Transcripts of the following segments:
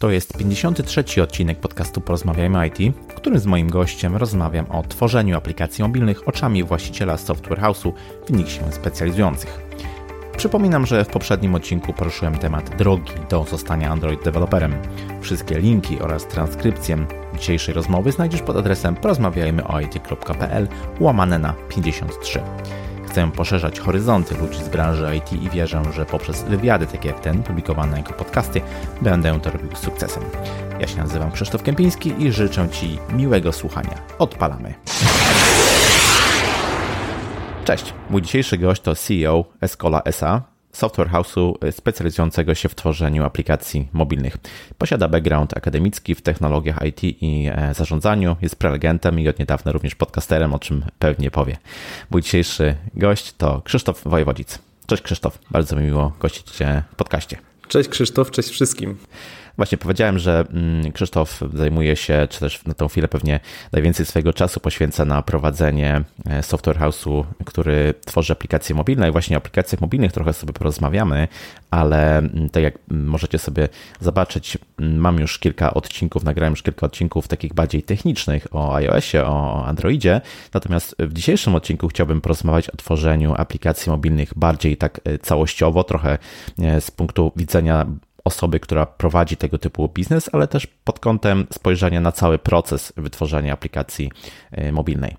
To jest 53. odcinek podcastu Porozmawiajmy IT, w którym z moim gościem rozmawiam o tworzeniu aplikacji mobilnych oczami właściciela software house'u w nich się specjalizujących. Przypominam, że w poprzednim odcinku poruszyłem temat drogi do zostania Android deweloperem. Wszystkie linki oraz transkrypcję dzisiejszej rozmowy znajdziesz pod adresem porozmawiajmyoit.pl łamane na 53. Chcę poszerzać horyzonty ludzi z branży IT i wierzę, że poprzez wywiady takie jak ten, publikowane jako podcasty, będę to robił z sukcesem. Ja się nazywam Krzysztof Kępiński i życzę Ci miłego słuchania. Odpalamy. Cześć, mój dzisiejszy gość to CEO Escola SA, software house'u specjalizującego się w tworzeniu aplikacji mobilnych. Posiada background akademicki w technologiach IT i e, zarządzaniu, jest prelegentem i od niedawna również podcasterem, o czym pewnie powie. Mój dzisiejszy gość to Krzysztof Wojewodzic. Cześć Krzysztof, bardzo mi miło gościć Cię w podcaście. Cześć Krzysztof, cześć wszystkim. Właśnie powiedziałem, że mm, Krzysztof zajmuje się, czy też na tą chwilę pewnie najwięcej swojego czasu poświęca na prowadzenie e, software house'u, który tworzy aplikacje mobilne. I właśnie o aplikacjach mobilnych trochę sobie porozmawiamy, ale mm, tak jak możecie sobie zobaczyć, mm, mam już kilka odcinków, nagrałem już kilka odcinków takich bardziej technicznych o iOSie, o Androidzie, natomiast w dzisiejszym odcinku chciałbym porozmawiać o tworzeniu aplikacji mobilnych bardziej tak e, całościowo, trochę e, z punktu widzenia osoby, która prowadzi tego typu biznes, ale też pod kątem spojrzenia na cały proces wytworzenia aplikacji y, mobilnej.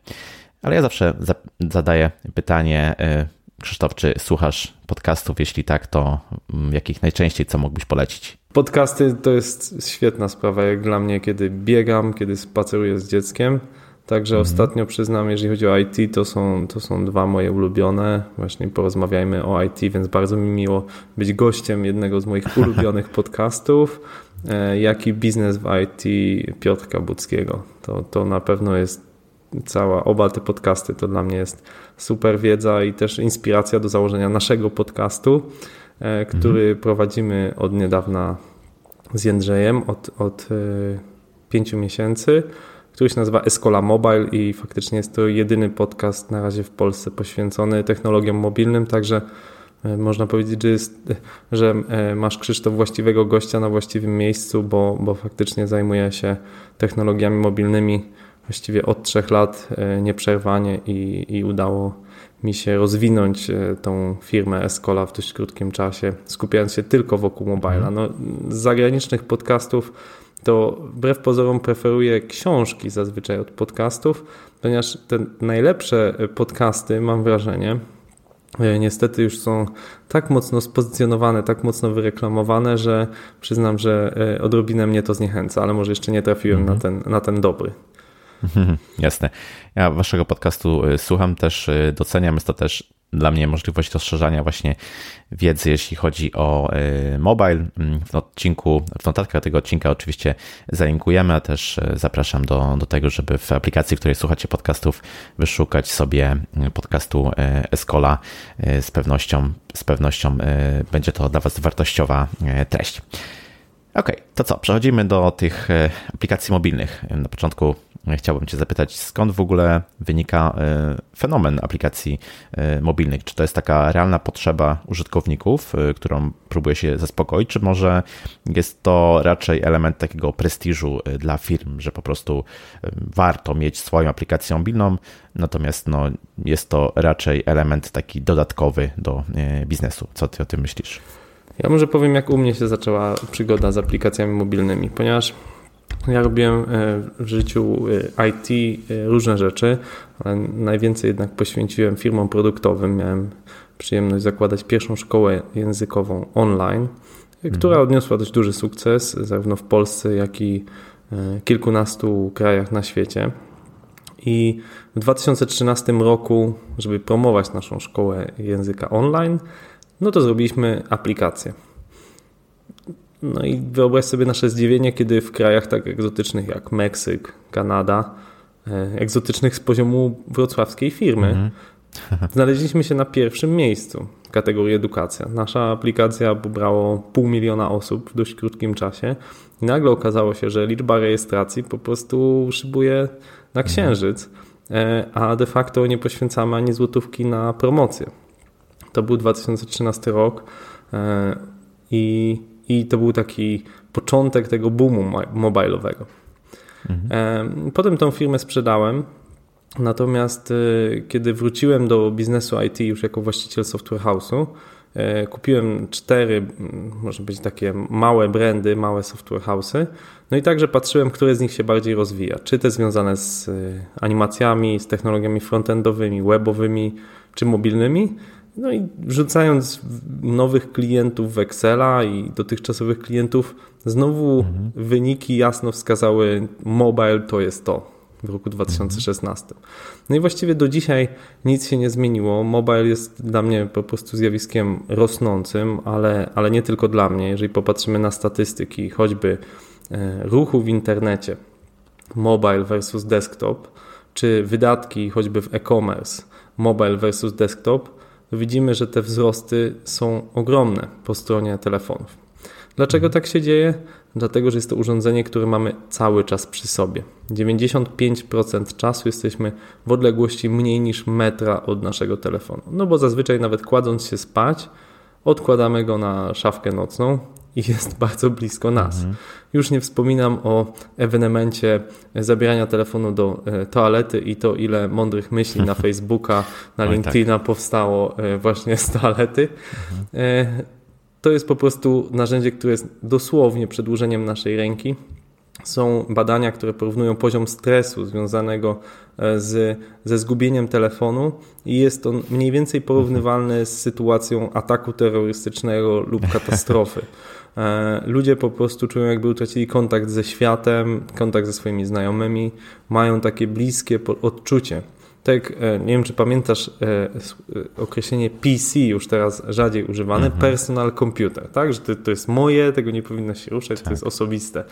Ale ja zawsze zadaję pytanie, y, Krzysztof, czy słuchasz podcastów? Jeśli tak, to mm, jakich najczęściej, co mógłbyś polecić? Podcasty to jest świetna sprawa, jak dla mnie, kiedy biegam, kiedy spaceruję z dzieckiem. Także mhm. ostatnio przyznam, jeżeli chodzi o IT, to są, to są dwa moje ulubione. Właśnie porozmawiajmy o IT, więc bardzo mi miło być gościem jednego z moich ulubionych podcastów, e, jak i biznes w IT Piotrka Budzkiego. To, to na pewno jest cała, oba te podcasty to dla mnie jest super wiedza i też inspiracja do założenia naszego podcastu, e, który mhm. prowadzimy od niedawna z Jędrzejem, od, od e, pięciu miesięcy który się nazywa Escola Mobile i faktycznie jest to jedyny podcast na razie w Polsce poświęcony technologiom mobilnym, także e, można powiedzieć, że, jest, że e, masz Krzysztof właściwego gościa na właściwym miejscu, bo, bo faktycznie zajmuje się technologiami mobilnymi właściwie od trzech lat e, nieprzerwanie i, i udało mi się rozwinąć tą firmę Escola w dość krótkim czasie, skupiając się tylko wokół mobila. No, z zagranicznych podcastów to wbrew pozorom preferuję książki zazwyczaj od podcastów, ponieważ te najlepsze podcasty, mam wrażenie, e, niestety już są tak mocno spozycjonowane, tak mocno wyreklamowane, że przyznam, że e, odrobinę mnie to zniechęca, ale może jeszcze nie trafiłem mm -hmm. na, ten, na ten dobry. Jasne. Ja waszego podcastu e, słucham też, doceniam. Jest to też dla mnie możliwość rozszerzania właśnie wiedzy, jeśli chodzi o y, mobile. Mm, w odcinku, w notatkach tego odcinka oczywiście zalinkujemy, a też y, zapraszam do, do tego, żeby w aplikacji, w której słuchacie podcastów, wyszukać sobie y, podcastu Escola. Z pewnością, z pewnością będzie to dla Was wartościowa treść. Ok, to co? Przechodzimy do tych aplikacji mobilnych. Na początku Chciałbym Cię zapytać, skąd w ogóle wynika e, fenomen aplikacji e, mobilnych? Czy to jest taka realna potrzeba użytkowników, e, którą próbuje się zaspokoić, czy może jest to raczej element takiego prestiżu dla firm, że po prostu warto mieć swoją aplikację mobilną, natomiast no, jest to raczej element taki dodatkowy do biznesu. Co Ty o tym myślisz? Ja może powiem, jak u mnie się zaczęła przygoda z aplikacjami mobilnymi, ponieważ ja robiłem e, w życiu e, IT e, różne rzeczy, ale najwięcej jednak poświęciłem firmom produktowym. Miałem przyjemność zakładać pierwszą szkołę językową online, która mhm. odniosła dość duży sukces, zarówno w Polsce, jak i kilkunastu krajach na świecie. I w 2013 roku, żeby promować naszą szkołę języka online, no to zrobiliśmy aplikację. No i wyobraź sobie nasze zdziwienie, kiedy w krajach tak egzotycznych jak Meksyk, Kanada, e, egzotycznych z poziomu wrocławskiej firmy, -hmm. znaleźliśmy się na pierwszym miejscu w kategorii edukacja. Nasza aplikacja pobrało pół miliona osób w dość krótkim czasie i nagle okazało się, że liczba rejestracji po prostu szybuje na księżyc, e, a de facto nie poświęcamy ani złotówki na promocję. To był 2013 rok e, i i to był taki początek tego boomu mobilowego. Mhm. Potem tą firmę sprzedałem, natomiast kiedy wróciłem do biznesu IT już jako właściciel software house'u, E, kupiłem cztery, może być takie małe brandy, małe software house'y. No i także patrzyłem, które z nich się bardziej rozwija. Czy te związane z e, animacjami, z technologiami frontendowymi, webowymi, czy mobilnymi. No i wrzucając nowych klientów w Excela i dotychczasowych klientów, znowu mhm. wyniki jasno wskazały, mobile to jest to w roku 2016. No i właściwie do dzisiaj nic się nie zmieniło. Mobile jest dla mnie po prostu zjawiskiem rosnącym, ale, ale nie tylko dla mnie. Jeżeli popatrzymy na statystyki, choćby e, ruchu w internecie, mobile versus desktop, czy wydatki choćby w e-commerce, mobile versus desktop, widzimy, że te wzrosty są ogromne po stronie telefonów. Dlaczego tak się dzieje? Dlatego, że jest to urządzenie, które mamy cały czas przy sobie. 95% czasu jesteśmy w odległości mniej niż metra od naszego telefonu. No bo zazwyczaj nawet kładąc się spać, odkładamy go na szafkę nocną i jest bardzo blisko nas. Mhm. Już nie wspominam o ewenemencie zabierania telefonu do e, toalety i to, ile mądrych myśli na Facebooka, na tak. LinkedIna powstało e, właśnie z toalety. Mhm. E, to jest po prostu narzędzie, które jest dosłownie przedłużeniem naszej ręki. Są badania, które porównują poziom stresu związanego z, ze zgubieniem telefonu i jest on mniej więcej porównywalny z sytuacją ataku terrorystycznego lub katastrofy. E, ludzie po prostu czują, jakby utracili kontakt ze światem, kontakt ze swoimi znajomymi, mają takie bliskie odczucie tak, e, nie wiem czy pamiętasz e, określenie PC już teraz rzadziej używane, mhm. personal computer, tak, że to, to, jest moje, tego nie powinno się ruszać, tak. to jest osobiste.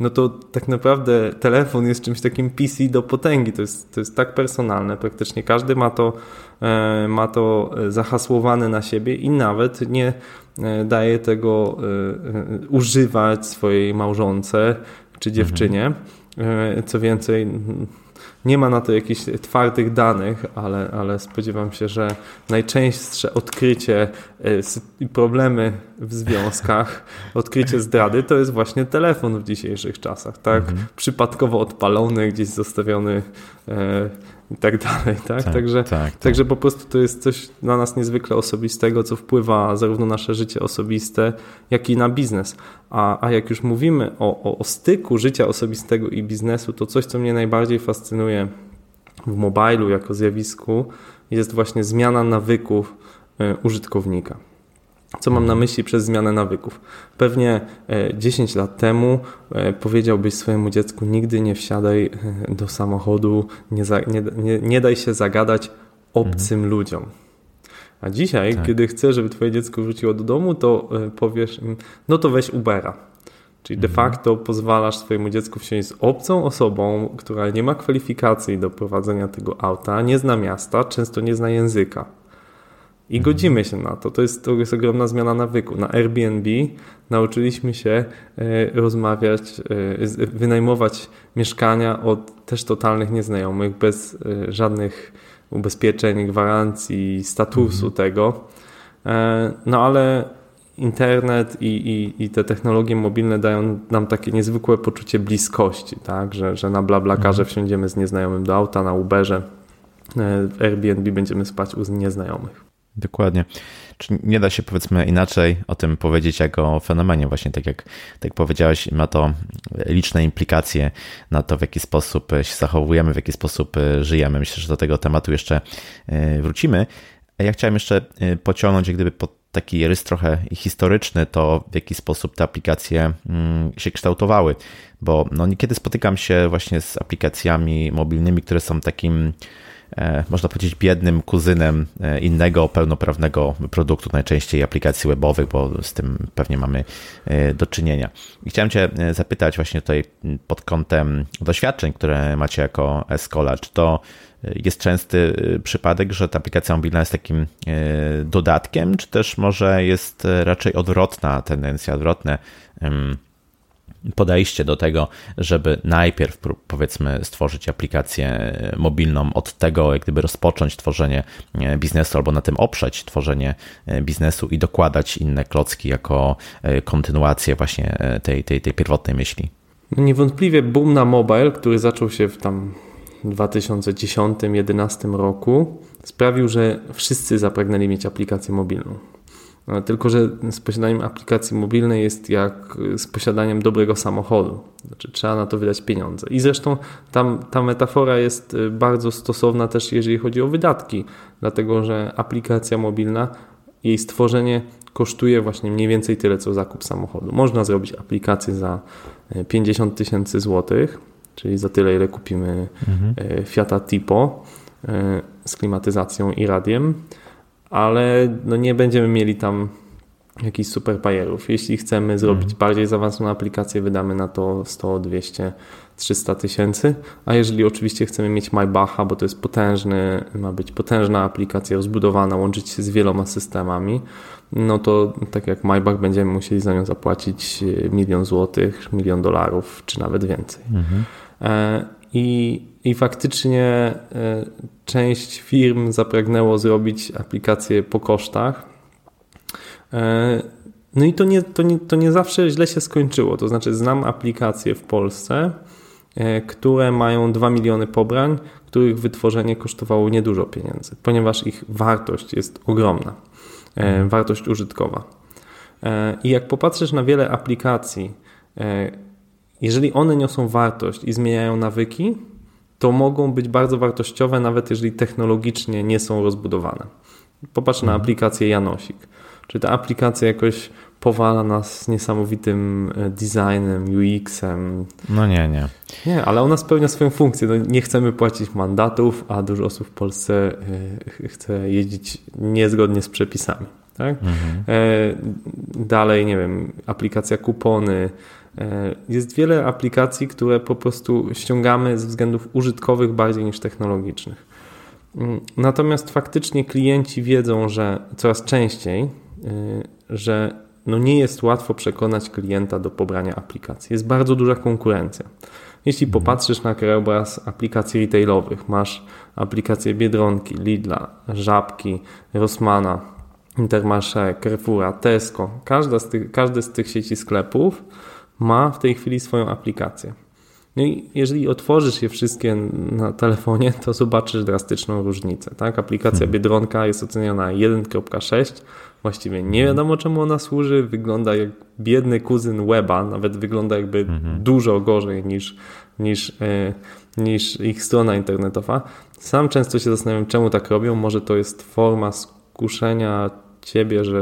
No to tak naprawdę telefon jest czymś takim PC do potęgi, to jest, to jest tak personalne, praktycznie każdy ma to, ma to zahasłowane na siebie i nawet nie daje tego używać swojej małżonce czy dziewczynie. Co więcej, nie ma na to jakichś twardych danych, ale, ale spodziewam się, że najczęstsze odkrycie i e, problemy w związkach, odkrycie zdrady to jest właśnie telefon w dzisiejszych czasach, tak? Mhm. Przypadkowo odpalony, gdzieś zostawiony e, i tak dalej, tak? tak także, tak, tak. także po prostu to jest coś dla nas niezwykle osobistego, co wpływa zarówno na nasze życie osobiste, jak i na biznes. A, a jak już mówimy o, o, o styku życia osobistego i biznesu, to coś, co mnie najbardziej fascynuje w mobilu jako zjawisku, jest właśnie zmiana nawyków e, użytkownika. Co mam na myśli przez zmianę nawyków? Pewnie 10 e, lat temu e, powiedziałbyś swojemu dziecku: Nigdy nie wsiadaj e, do samochodu, nie, za, nie, nie, nie daj się zagadać obcym mhm. ludziom. A dzisiaj, tak. kiedy chcesz, żeby twoje dziecko wróciło do domu, to powiesz im: No to weź Ubera. Czyli de mhm. facto pozwalasz swojemu dziecku wsiąść z obcą osobą, która nie ma kwalifikacji do prowadzenia tego auta, nie zna miasta, często nie zna języka. I godzimy się na to. To jest, to jest ogromna zmiana nawyku. Na Airbnb nauczyliśmy się e, rozmawiać, e, wynajmować mieszkania od też totalnych nieznajomych, bez e, żadnych ubezpieczeń, gwarancji, statusu mhm. tego. No ale internet i, i, i, te technologie mobilne dają nam takie niezwykłe poczucie bliskości, tak? że, że na BlaBlaCarze mhm. wsiądziemy z nieznajomym do auta, na Uberze, w Airbnb będziemy spać u nieznajomych. Dokładnie. Czy nie da się powiedzmy inaczej o tym powiedzieć jak o fenomenie właśnie, tak jak tak powiedziałeś, ma to liczne implikacje na to, w jaki sposób się zachowujemy, w jaki sposób e, żyjemy. Myślę, że do tego tematu jeszcze e, wrócimy. Ja chciałem jeszcze e, pociągnąć jak gdyby pod taki rys trochę historyczny, to w jaki sposób te aplikacje mm, się kształtowały, bo no niekiedy spotykam się właśnie z aplikacjami mobilnymi, które są takim E, można powiedzieć, biednym kuzynem e, innego pełnoprawnego produktu, najczęściej aplikacji webowych, bo z tym pewnie mamy e, do czynienia. I chciałem Cię zapytać właśnie tutaj pod kątem doświadczeń, które macie jako Escola, czy to jest częsty przypadek, że ta aplikacja mobilna jest takim dodatkiem, czy też może jest raczej odwrotna tendencja, odwrotne podejście do tego, żeby najpierw powiedzmy stworzyć aplikację mobilną, od tego jak gdyby rozpocząć tworzenie biznesu albo na tym oprzeć tworzenie biznesu i dokładać inne klocki jako kontynuację właśnie tej, tej, tej pierwotnej myśli? No niewątpliwie boom na mobile, który zaczął się w tam 2010-2011 roku, sprawił, że wszyscy zapragnęli mieć aplikację mobilną. Tylko, że z posiadaniem aplikacji mobilnej jest jak z posiadaniem dobrego samochodu. Znaczy, trzeba na to wydać pieniądze. I zresztą tam, ta metafora jest y, bardzo stosowna też, jeżeli chodzi o wydatki, dlatego że aplikacja mobilna, jej stworzenie kosztuje właśnie mniej więcej tyle, co zakup samochodu. Można zrobić aplikację za 50 y, tysięcy złotych, czyli za tyle, ile kupimy mhm. Y, Fiata Tipo z klimatyzacją i radiem ale no nie będziemy mieli tam jakichś super bajerów. Jeśli chcemy zrobić mm. bardziej zaawansowaną aplikację, wydamy na to 100, 200, 300 tysięcy, a jeżeli oczywiście chcemy mieć Maybacha, bo to jest potężny, ma być potężna aplikacja rozbudowana, łączyć się z wieloma systemami, no to tak jak Maybach będziemy musieli za nią zapłacić e, milion złotych, milion dolarów, czy nawet więcej. Mm -hmm. I, I faktycznie e, część firm zapragnęło zrobić aplikację po kosztach. E, no i to nie, to, nie, to nie zawsze źle się skończyło. To znaczy, znam aplikacje w Polsce, e, które mają 2 miliony pobrań, których wytworzenie kosztowało niedużo pieniędzy, ponieważ ich wartość jest ogromna, wartość użytkowa. I jak popatrzysz na wiele aplikacji, jeżeli one niosą wartość i zmieniają nawyki, to mogą być bardzo wartościowe, nawet jeżeli technologicznie nie są rozbudowane. Popatrz na mhm. aplikację Janosik. Czy ta aplikacja jakoś powala nas niesamowitym e, designem, UX-em? No nie, nie. Nie, ale ona spełnia swoją funkcję. No nie chcemy płacić mandatów, a dużo osób w Polsce e, chce jeździć niezgodnie z przepisami. Tak? Mhm. E, dalej, nie wiem, aplikacja kupony, jest wiele aplikacji, które po prostu ściągamy z względów użytkowych bardziej niż technologicznych. Mm, natomiast faktycznie klienci wiedzą, że coraz częściej, e, że no nie jest łatwo przekonać klienta do pobrania aplikacji. Jest bardzo duża konkurencja. Jeśli mhm. popatrzysz na krajobraz aplikacji retailowych, masz aplikacje Biedronki, Lidla, Żabki, Rossmana, Intermarché, Carrefoura, Tesco. Każda z tych, każdy z tych sieci sklepów ma w tej chwili swoją aplikację. No i jeżeli otworzysz je wszystkie na telefonie, to zobaczysz drastyczną różnicę. Tak? Aplikacja hmm. Biedronka jest oceniona 1.6. Właściwie nie wiadomo czemu ona służy. Wygląda jak biedny kuzyn weba, nawet wygląda jakby hmm. dużo gorzej niż, niż, e, niż ich strona internetowa. Sam często się zastanawiam, czemu tak robią. Może to jest forma skuszenia ciebie, że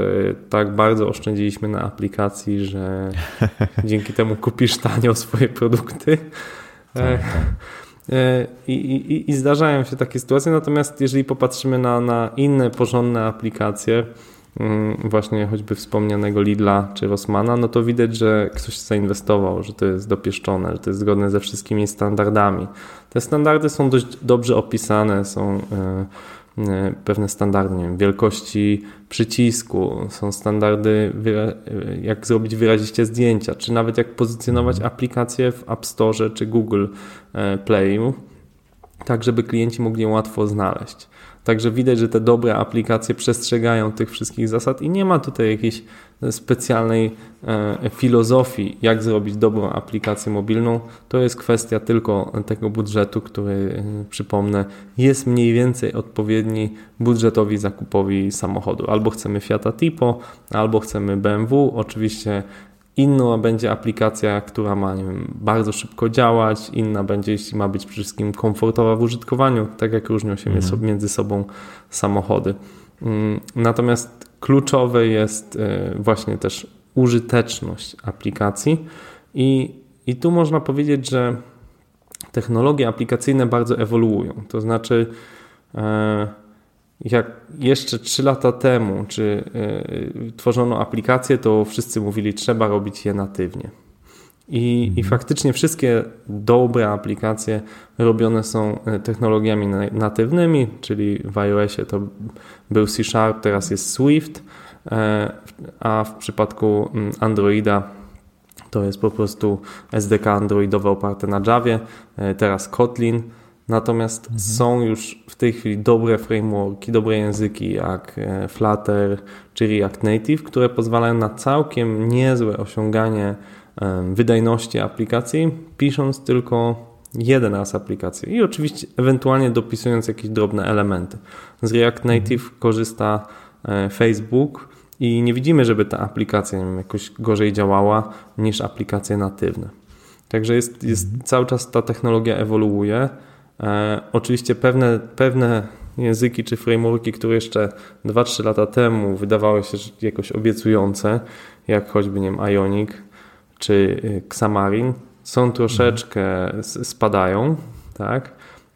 tak bardzo oszczędziliśmy na aplikacji, że dzięki temu kupisz tanio swoje produkty. Tak, e, tak. E, I, i, I, zdarzają się takie sytuacje, natomiast jeżeli popatrzymy na, na inne porządne aplikacje, mm, właśnie choćby wspomnianego Lidla czy Rossmana, no to widać, że ktoś zainwestował, że to jest dopieszczone, że to jest zgodne ze wszystkimi standardami. Te standardy są dość dobrze opisane, są E, pewne standardy, nie wiem, wielkości przycisku, są standardy, jak zrobić wyraziście zdjęcia, czy nawet jak pozycjonować aplikacje w App Store czy Google e, Play, tak żeby klienci mogli ją łatwo znaleźć. Także widać, że te dobre aplikacje przestrzegają tych wszystkich zasad i nie ma tutaj jakiejś specjalnej e, filozofii, jak zrobić dobrą aplikację mobilną. To jest kwestia tylko tego budżetu, który, e, przypomnę, jest mniej więcej odpowiedni budżetowi zakupowi samochodu. Albo chcemy Fiata Tipo, albo chcemy BMW. Oczywiście Inna będzie aplikacja, która ma wiem, bardzo szybko działać, inna będzie, jeśli ma być przede wszystkim komfortowa w użytkowaniu, tak jak różnią się mhm. między sobą samochody. Mm, natomiast kluczowe jest e, właśnie też użyteczność aplikacji i, i tu można powiedzieć, że technologie aplikacyjne bardzo ewoluują. To znaczy, e, jak jeszcze 3 lata temu, czy y, tworzono aplikacje, to wszyscy mówili, trzeba robić je natywnie. I, mhm. I faktycznie wszystkie dobre aplikacje robione są e, technologiami natywnymi, czyli w iOSie to był C Sharp, teraz jest Swift, e, a w przypadku mm, Androida To jest po prostu SDK androidowe oparte na Javie, teraz Kotlin. Natomiast mhm. są już w tej chwili dobre frameworki, dobre języki jak e, Flutter czy React Native, które pozwalają na całkiem niezłe osiąganie wydajności aplikacji, pisząc tylko jeden raz aplikację i oczywiście ewentualnie dopisując jakieś drobne elementy. Z React Native mhm. korzysta e, Facebook i nie widzimy, żeby ta aplikacja wiem, jakoś gorzej działała niż aplikacje natywne. Także jest, jest mhm. cały czas ta technologia ewoluuje. E, oczywiście pewne, pewne języki czy frameworki, które jeszcze 2-3 lata temu wydawały się jakoś obiecujące, jak choćby nie wiem, Ionic czy y, Xamarin, są troszeczkę, spadają, tak?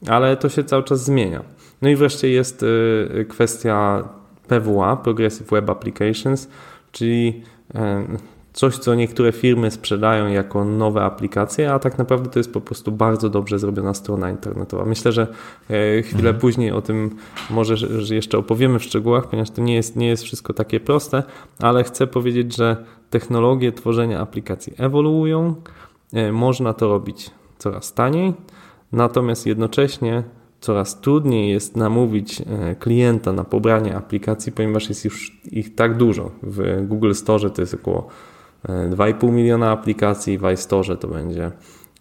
ale to się cały czas zmienia. No i wreszcie jest y, kwestia PWA, Progressive Web Applications, czyli coś, co niektóre firmy sprzedają jako nowe aplikacje, a tak naprawdę to jest po prostu bardzo dobrze zrobiona strona internetowa. Myślę, że e, chwilę mhm. później o tym może że jeszcze opowiemy w szczegółach, ponieważ to nie jest, nie jest wszystko takie proste, ale chcę powiedzieć, że technologie tworzenia aplikacji ewoluują, e, można to robić coraz taniej, natomiast jednocześnie coraz trudniej jest namówić e, klienta na pobranie aplikacji, ponieważ jest już ich tak dużo. W Google Store to jest około 2,5 miliona aplikacji, w iStore to będzie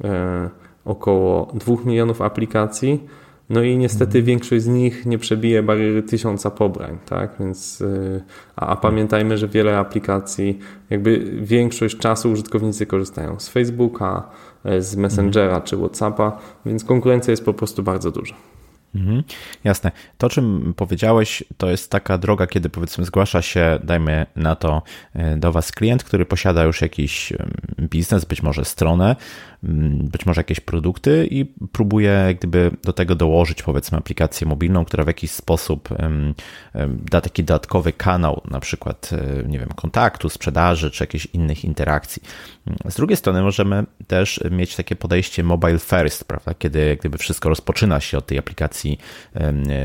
e, około 2 milionów aplikacji. No i niestety mhm. większość z nich nie przebije bariery tysiąca pobrań, tak? Więc, e, a, a, pamiętajmy, że wiele aplikacji, jakby większość czasu użytkownicy korzystają z Facebooka, e, z Messengera mhm. czy WhatsAppa, więc konkurencja jest po prostu bardzo duża. Mhm, jasne. To, czym powiedziałeś, to jest taka droga, kiedy powiedzmy zgłasza się, dajmy na to, e, do Was klient, który posiada już jakiś biznes, być może stronę, być może jakieś produkty i próbuje gdyby do tego dołożyć powiedzmy aplikację mobilną, która w jakiś sposób da taki dodatkowy kanał, na przykład, e, nie wiem, kontaktu, sprzedaży czy jakichś innych interakcji. Z drugiej strony możemy też mieć takie podejście mobile first, prawda, kiedy gdyby wszystko rozpoczyna się od tej aplikacji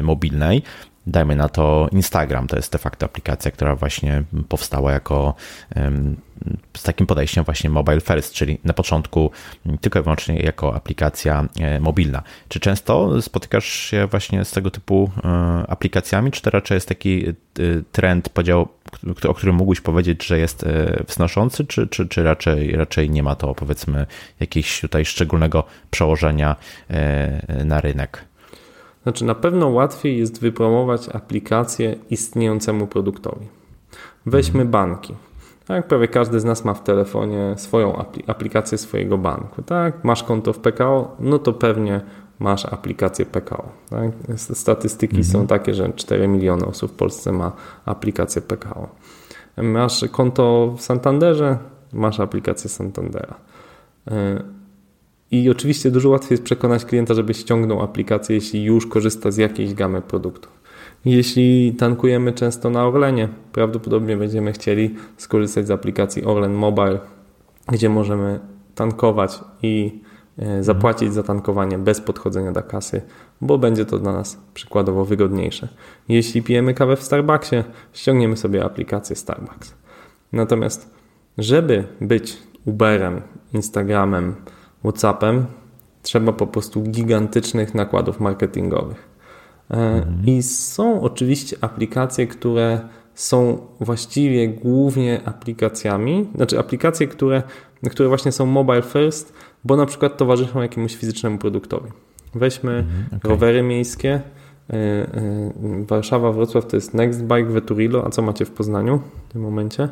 mobilnej, dajmy na to Instagram, to jest de facto aplikacja, która właśnie powstała jako z takim podejściem właśnie mobile first, czyli na początku tylko i wyłącznie jako aplikacja e, mobilna. Czy często spotykasz się właśnie z tego typu e, aplikacjami, czy to raczej jest taki e, trend, podział, o którym mógłbyś powiedzieć, że jest wznoszący, czy, czy, czy raczej, raczej nie ma to powiedzmy jakiegoś tutaj szczególnego przełożenia na rynek? Znaczy, na pewno łatwiej jest wypromować aplikację istniejącemu produktowi. Weźmy mhm. banki. Tak, prawie każdy z nas ma w telefonie swoją aplikację swojego banku. Tak, masz konto w PKO, no to pewnie masz aplikację PKO. Tak? Statystyki mhm. są takie, że 4 miliony osób w Polsce ma aplikację PKO. Masz konto w Santanderze, masz aplikację Santandera. I oczywiście dużo łatwiej jest przekonać klienta, żeby ściągnął aplikację, jeśli już korzysta z jakiejś gamy produktów. Jeśli tankujemy często na Orlenie, prawdopodobnie będziemy chcieli skorzystać z aplikacji Orlen Mobile, gdzie możemy tankować i e, zapłacić za tankowanie bez podchodzenia do kasy, bo będzie to dla nas przykładowo wygodniejsze. Jeśli pijemy kawę w Starbucksie, ściągniemy sobie aplikację Starbucks. Natomiast, żeby być Uberem, Instagramem, WhatsAppem, trzeba po prostu gigantycznych nakładów marketingowych. Mhm. I są oczywiście aplikacje, które są właściwie głównie aplikacjami, znaczy aplikacje, które, które właśnie są mobile first, bo na przykład towarzyszą jakiemuś fizycznemu produktowi. Weźmy mhm, okay. rowery miejskie. E, e, Warszawa, Wrocław to jest Nextbike, Veturilo. A co macie w Poznaniu w tym momencie?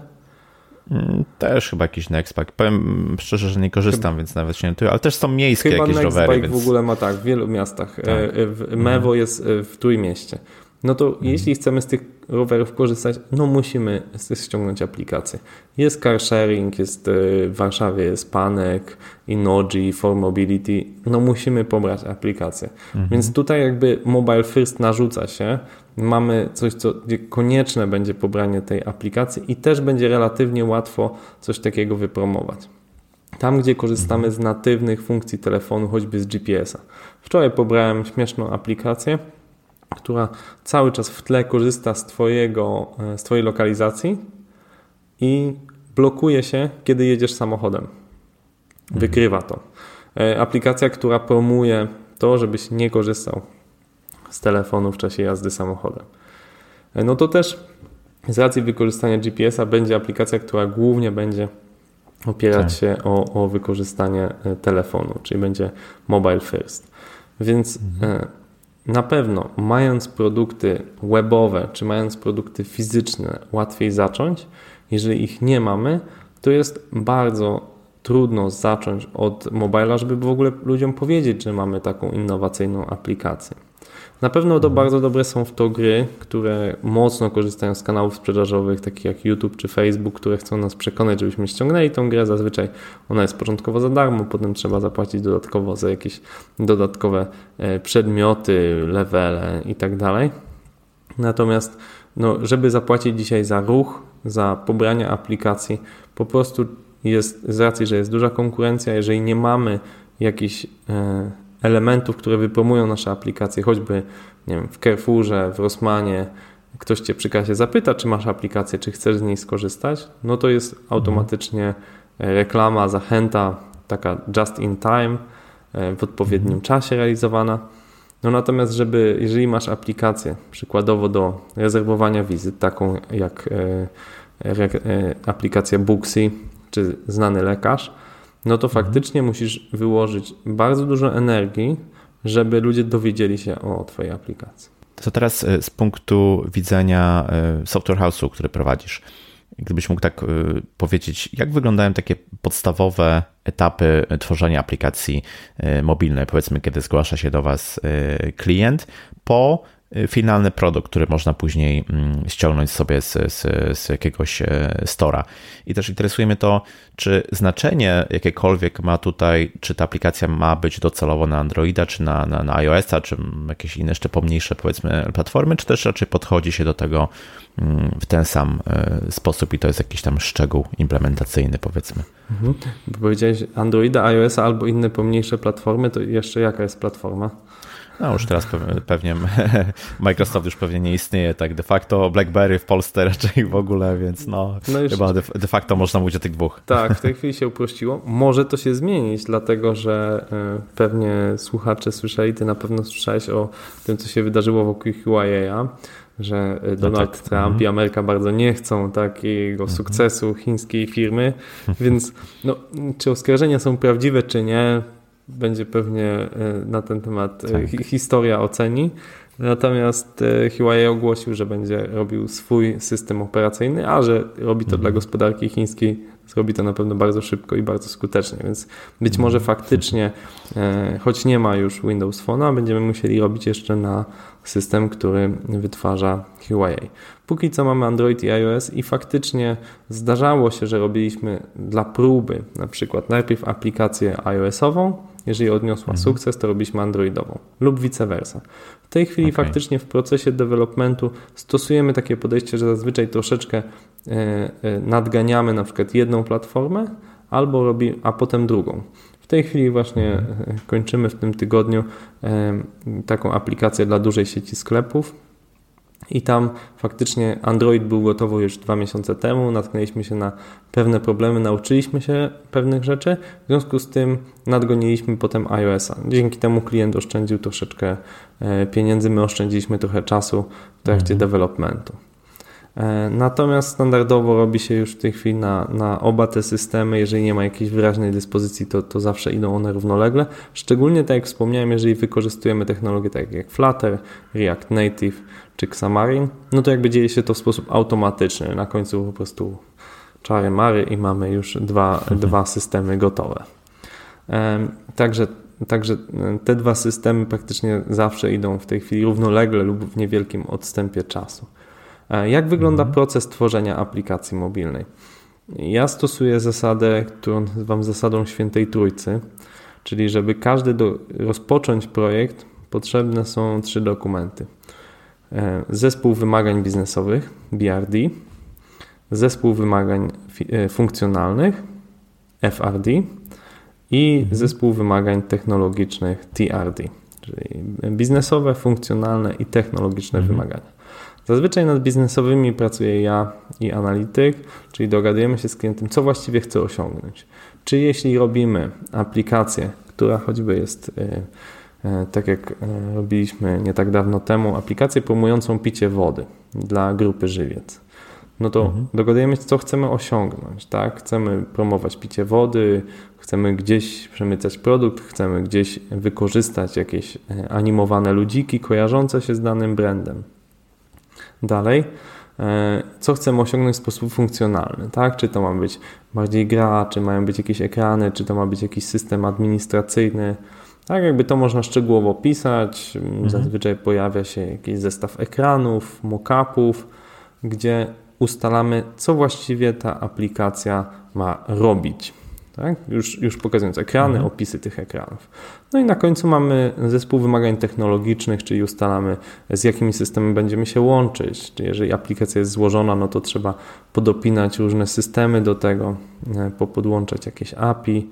Mm, też chyba jakiś Nextbike. Powiem szczerze, że nie korzystam, więc nawet się nie tu, ale też są miejskie chyba jakieś Nextbike rowery. Więc... w ogóle ma tak, w wielu miastach. Tak. E, Mewo mhm. jest w Trójmieście no to mhm. jeśli chcemy z tych rowerów korzystać, no musimy ściągnąć aplikację. Jest car sharing, jest e, w Warszawie jest Panek, Inoji, For Mobility, no musimy pobrać aplikację. Mhm. Więc tutaj jakby mobile first narzuca się, mamy coś, co, gdzie konieczne będzie pobranie tej aplikacji i też będzie relatywnie łatwo coś takiego wypromować. Tam, gdzie korzystamy z natywnych funkcji telefonu, choćby z GPS-a. Wczoraj pobrałem śmieszną aplikację, która cały czas w tle korzysta z, twojego, e, z Twojej lokalizacji i blokuje się, kiedy jedziesz samochodem. Wykrywa to. E, aplikacja, która promuje to, żebyś nie korzystał z telefonu w czasie jazdy samochodem. E, no to też z racji wykorzystania GPS-a będzie aplikacja, która głównie będzie opierać tak. się o, o wykorzystanie e, telefonu, czyli będzie mobile first. Więc mhm. na pewno mając produkty webowe, czy mając produkty fizyczne, łatwiej zacząć. Jeżeli ich nie mamy, to jest bardzo trudno zacząć od mobila, żeby w ogóle ludziom powiedzieć, że mamy taką innowacyjną aplikację. Na pewno to bardzo dobre są w to gry, które mocno korzystają z kanałów sprzedażowych, takich jak YouTube czy Facebook, które chcą nas przekonać, żebyśmy ściągnęli tą grę. Zazwyczaj ona jest początkowo za darmo, potem trzeba zapłacić dodatkowo za jakieś dodatkowe e, przedmioty, levele i tak. Natomiast no, żeby zapłacić dzisiaj za ruch, za pobranie aplikacji, po prostu jest z racji, że jest duża konkurencja, jeżeli nie mamy jakichś e, elementów, które wypromują nasze aplikacje, choćby nie wiem, w Carrefourze, w Rossmanie, ktoś cię przy kasie zapyta, czy masz aplikację, czy chcesz z niej skorzystać, no to jest automatycznie e, reklama, zachęta, taka just in time, e, w odpowiednim mhm. czasie realizowana. No natomiast, żeby, jeżeli masz aplikację, przykładowo do rezerwowania wizyt, taką jak aplikacja Booksy, czy znany lekarz, no to mhm. faktycznie musisz wyłożyć bardzo dużo energii, żeby ludzie dowiedzieli się o Twojej aplikacji. To teraz e, z punktu widzenia e, software house'u, który prowadzisz, gdybyś mógł tak e, powiedzieć, jak wyglądają takie podstawowe etapy tworzenia aplikacji mobilnej, powiedzmy, kiedy zgłasza się do Was klient, po finalny produkt, który można później mm, ściągnąć sobie z, z, z jakiegoś e, stora. I też interesuje mnie to, czy znaczenie jakiekolwiek ma tutaj, czy ta aplikacja ma być docelowo na Androida, czy na, na, na iOS-a, czy jakieś inne jeszcze pomniejsze powiedzmy platformy, czy też raczej podchodzi się do tego mm, w ten sam e, sposób i to jest jakiś tam szczegół implementacyjny powiedzmy. Mhm. Bo powiedziałeś Androida, iOS-a albo inne pomniejsze platformy, to jeszcze jaka jest platforma? No już teraz pewnie Microsoft już pewnie nie istnieje tak de facto. BlackBerry w Polsce raczej w ogóle, więc no, no już... chyba de, facto można mówić o tych dwóch. Tak, w tej chwili się uprościło. Może to się zmienić, dlatego że e, pewnie słuchacze słyszeli, ty na pewno słyszałeś o tym, co się wydarzyło wokół Huawei'a że e, no Donald no tak. Trump mhm. i Ameryka bardzo nie chcą takiego mhm. sukcesu chińskiej firmy, więc no, czy oskarżenia są prawdziwe, czy nie, będzie pewnie e, na ten temat e, tak. historia oceni. Natomiast e, Huawei ogłosił, że będzie robił swój system operacyjny, a że robi to mhm. dla gospodarki chińskiej, zrobi to na pewno bardzo szybko i bardzo skutecznie, więc być może mhm. faktycznie, choć nie ma już Windows Phone'a, będziemy musieli robić jeszcze na system, który wytwarza Huawei. Póki co mamy Android i iOS i faktycznie zdarzało się, że robiliśmy dla próby na przykład najpierw aplikację iOS-ową, jeżeli odniosła mhm. sukces, to robiliśmy Androidową lub vice versa. W tej chwili okay. faktycznie w procesie developmentu stosujemy takie podejście, że zazwyczaj troszeczkę e, e, nadganiamy na przykład jedną platformę albo robi, a potem drugą. W tej chwili właśnie mhm. kończymy w tym tygodniu taką aplikację dla dużej sieci sklepów, i tam faktycznie Android był gotowy już dwa miesiące temu, natknęliśmy się na pewne problemy, nauczyliśmy się pewnych rzeczy, w związku z tym nadgoniliśmy potem iOS-a. Dzięki temu klient oszczędził troszeczkę e, pieniędzy, my oszczędziliśmy trochę czasu w trakcie mhm. developmentu. E, natomiast standardowo robi się już w tej chwili na, na oba te systemy. Jeżeli nie ma jakiejś wyraźnej dyspozycji, to, to zawsze idą one równolegle. Szczególnie tak jak wspomniałem, jeżeli wykorzystujemy technologie takie jak Flutter, React Native czy Xamarin, no to jakby dzieje się to w sposób automatyczny. Na końcu po prostu czary mary i mamy już dwa, mhm. dwa systemy gotowe. Także, także te dwa systemy praktycznie zawsze idą w tej chwili równolegle lub w niewielkim odstępie czasu. E, jak wygląda mhm. proces tworzenia aplikacji mobilnej? Ja stosuję zasadę, którą nazywam zasadą świętej trójcy, czyli żeby każdy do, rozpocząć projekt, potrzebne są trzy dokumenty. E, zespół wymagań biznesowych, BRD, zespół wymagań e, funkcjonalnych, FRD i mhm. zespół wymagań technologicznych, TRD, czyli biznesowe, funkcjonalne i technologiczne mhm. wymagania. Zazwyczaj nad biznesowymi pracuję ja i analityk, czyli dogadujemy się z klientem, co właściwie chce osiągnąć. czy jeśli robimy aplikację, która choćby jest tak jak robiliśmy nie tak dawno temu, aplikację promującą picie wody dla grupy żywiec no to mhm. dogadujemy się, co chcemy osiągnąć, tak? Chcemy promować picie wody, chcemy gdzieś przemycać produkt, chcemy gdzieś wykorzystać jakieś e, animowane ludziki kojarzące się z danym brandem. Dalej, e, co chcemy osiągnąć w sposób funkcjonalny, tak? Czy to ma być bardziej gra, czy mają być jakieś ekrany, czy to ma być jakiś system administracyjny. Tak, jakby to można szczegółowo opisać. Mhm. Zazwyczaj pojawia się jakiś zestaw ekranów, mock-upów, gdzie ustalamy, co właściwie ta aplikacja ma robić. Tak? Już, już pokazując ekrany, mhm. opisy tych ekranów. No i na końcu mamy zespół wymagań technologicznych, czyli ustalamy, z jakimi systemami będziemy się łączyć. Czyli jeżeli aplikacja jest złożona, no to trzeba podopinać różne systemy do tego, e, popodłączać jakieś API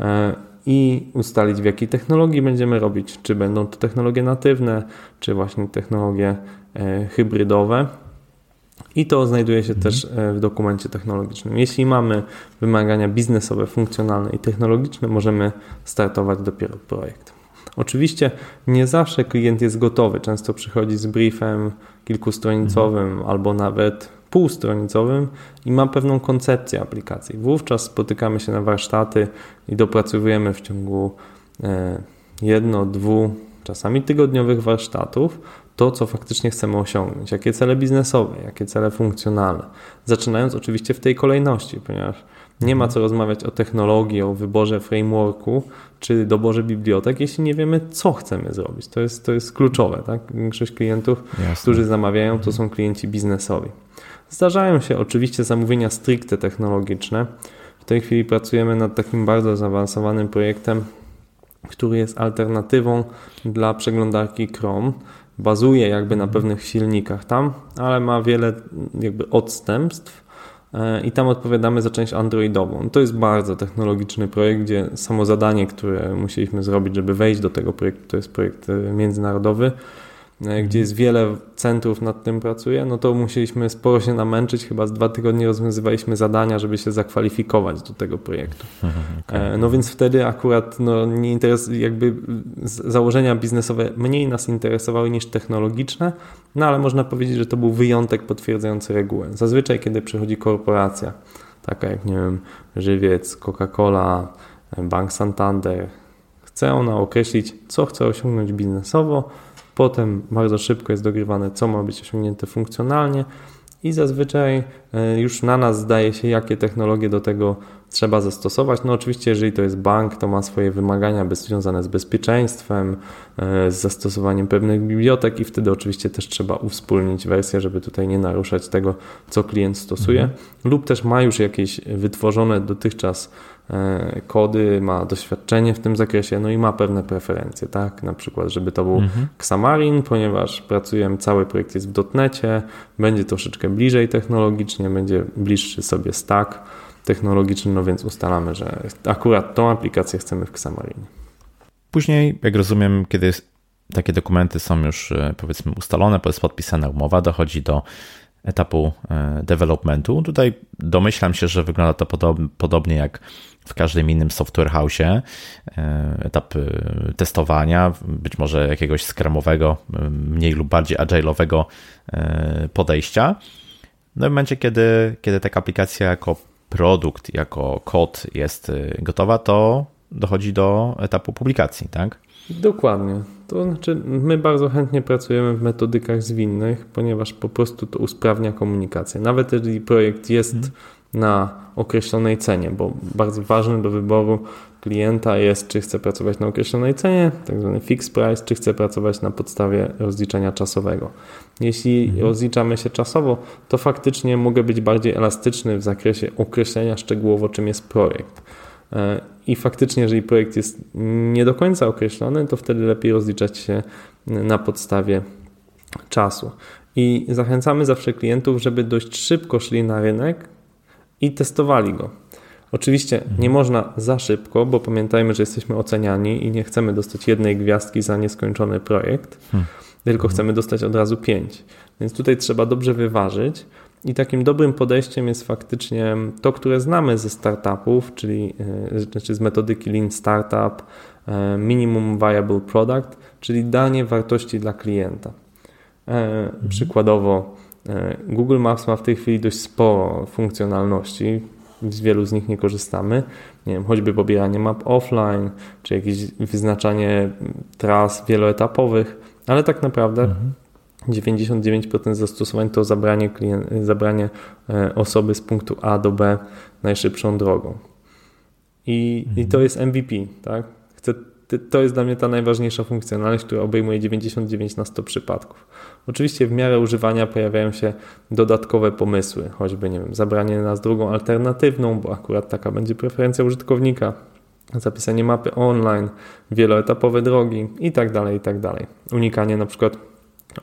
e, i ustalić, w jakiej technologii będziemy robić. Czy będą to technologie natywne, czy właśnie technologie e, hybrydowe. I to znajduje się mhm. też e, w dokumencie technologicznym. Jeśli mamy wymagania biznesowe, funkcjonalne i technologiczne, możemy startować dopiero projekt. Oczywiście nie zawsze klient jest gotowy. Często przychodzi z briefem kilkustronicowym mhm. albo nawet półstronicowym i ma pewną koncepcję aplikacji. Wówczas spotykamy się na warsztaty i dopracowujemy w ciągu e, jedno, dwu, czasami tygodniowych warsztatów to, co faktycznie chcemy osiągnąć, jakie cele biznesowe, jakie cele funkcjonalne. Zaczynając oczywiście w tej kolejności, ponieważ nie ma co rozmawiać o technologii, o wyborze frameworku czy doborze bibliotek, jeśli nie wiemy, co chcemy zrobić. To jest, to jest kluczowe. Tak? Większość klientów, Jasne. którzy zamawiają, to są klienci biznesowi. Zdarzają się oczywiście zamówienia stricte technologiczne. W tej chwili pracujemy nad takim bardzo zaawansowanym projektem, który jest alternatywą dla przeglądarki Chrome bazuje jakby na pewnych silnikach tam, ale ma wiele jakby odstępstw e, i tam odpowiadamy za część androidową. To jest bardzo technologiczny projekt, gdzie samo zadanie, które musieliśmy zrobić, żeby wejść do tego projektu, to jest projekt e, międzynarodowy, gdzie jest wiele centrów nad tym pracuje, no to musieliśmy sporo się namęczyć, chyba z dwa tygodnie rozwiązywaliśmy zadania, żeby się zakwalifikować do tego projektu. Okay. E, no więc wtedy akurat no, nie interes, jakby założenia biznesowe mniej nas interesowały niż technologiczne, no ale można powiedzieć, że to był wyjątek potwierdzający regułę. Zazwyczaj, kiedy przychodzi korporacja, taka jak, nie wiem, Żywiec, Coca-Cola, Bank Santander, chce ona określić, co chce osiągnąć biznesowo, Potem bardzo szybko jest dogrywane, co ma być osiągnięte funkcjonalnie i zazwyczaj e, już na nas zdaje się, jakie technologie do tego trzeba zastosować. No oczywiście, jeżeli to jest bank, to ma swoje wymagania związane z bezpieczeństwem, e, z zastosowaniem pewnych bibliotek i wtedy oczywiście też trzeba uwspólnić wersję, żeby tutaj nie naruszać tego, co klient stosuje. Mhm. Lub też ma już jakieś wytworzone dotychczas kody, ma doświadczenie w tym zakresie, no i ma pewne preferencje, tak? Na przykład, żeby to był mhm. Xamarin, ponieważ pracujemy, cały projekt jest w dotnecie, będzie troszeczkę bliżej technologicznie, będzie bliższy sobie stack technologiczny, no więc ustalamy, że akurat tą aplikację chcemy w Xamarinie. Później, jak rozumiem, kiedy takie dokumenty są już e, powiedzmy ustalone, jest podpisana umowa, dochodzi do etapu e, developmentu. Tutaj domyślam się, że wygląda to podobnie jak w każdym innym software house, e, etap e, testowania, być może jakiegoś skramowego, mniej lub bardziej agile'owego podejścia. No w momencie, kiedy, kiedy taka aplikacja jako produkt, jako kod jest gotowa, to dochodzi do etapu publikacji, tak? Dokładnie. To znaczy, my bardzo chętnie pracujemy w metodykach zwinnych, ponieważ po prostu to usprawnia komunikację. Nawet jeżeli projekt jest hmm. Na określonej cenie, bo bardzo ważne do wyboru klienta jest, czy chce pracować na określonej cenie, tak zwany fixed price, czy chce pracować na podstawie rozliczenia czasowego. Jeśli mhm. rozliczamy się czasowo, to faktycznie mogę być bardziej elastyczny w zakresie określenia szczegółowo, czym jest projekt. E, I faktycznie, jeżeli projekt jest nie do końca określony, to wtedy lepiej rozliczać się na podstawie czasu. I zachęcamy zawsze klientów, żeby dość szybko szli na rynek i testowali go. Oczywiście nie mhm. można za szybko, bo pamiętajmy, że jesteśmy oceniani i nie chcemy dostać jednej gwiazdki za nieskończony projekt, hmm. tylko mhm. chcemy dostać od razu pięć. Więc tutaj trzeba dobrze wyważyć I takim dobrym podejściem jest faktycznie to, które znamy ze startupów, czyli znaczy z metodyki Lean Startup, Minimum Viable Product, czyli danie wartości dla klienta. Mhm. Przykładowo, Google Maps ma w tej chwili dość sporo funkcjonalności, z wielu z nich nie korzystamy. Nie wiem, choćby pobieranie map offline, czy jakieś wyznaczanie tras wieloetapowych, ale tak naprawdę mhm. 99% zastosowań to zabranie, klient, zabranie e, osoby z punktu A do B najszybszą drogą. I, mhm. i to jest MVP, tak? Chcę to jest dla mnie ta najważniejsza funkcjonalność, która obejmuje 99 na 100 przypadków. Oczywiście w miarę używania pojawiają się dodatkowe pomysły, choćby nie wiem, zabranie nas drugą alternatywną, bo akurat taka będzie preferencja użytkownika, zapisanie mapy online, wieloetapowe drogi i tak dalej, i tak. Unikanie na przykład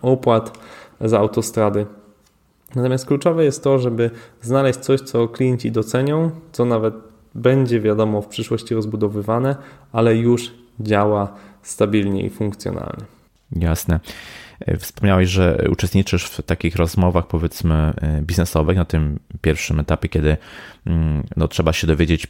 opłat za autostrady. Natomiast kluczowe jest to, żeby znaleźć coś, co klienci docenią, co nawet będzie wiadomo w przyszłości rozbudowywane, ale już działa stabilnie i funkcjonalnie. Jasne. E, wspomniałeś, że uczestniczysz w takich rozmowach, powiedzmy, e, biznesowych na tym pierwszym etapie, kiedy mm, no, trzeba się dowiedzieć,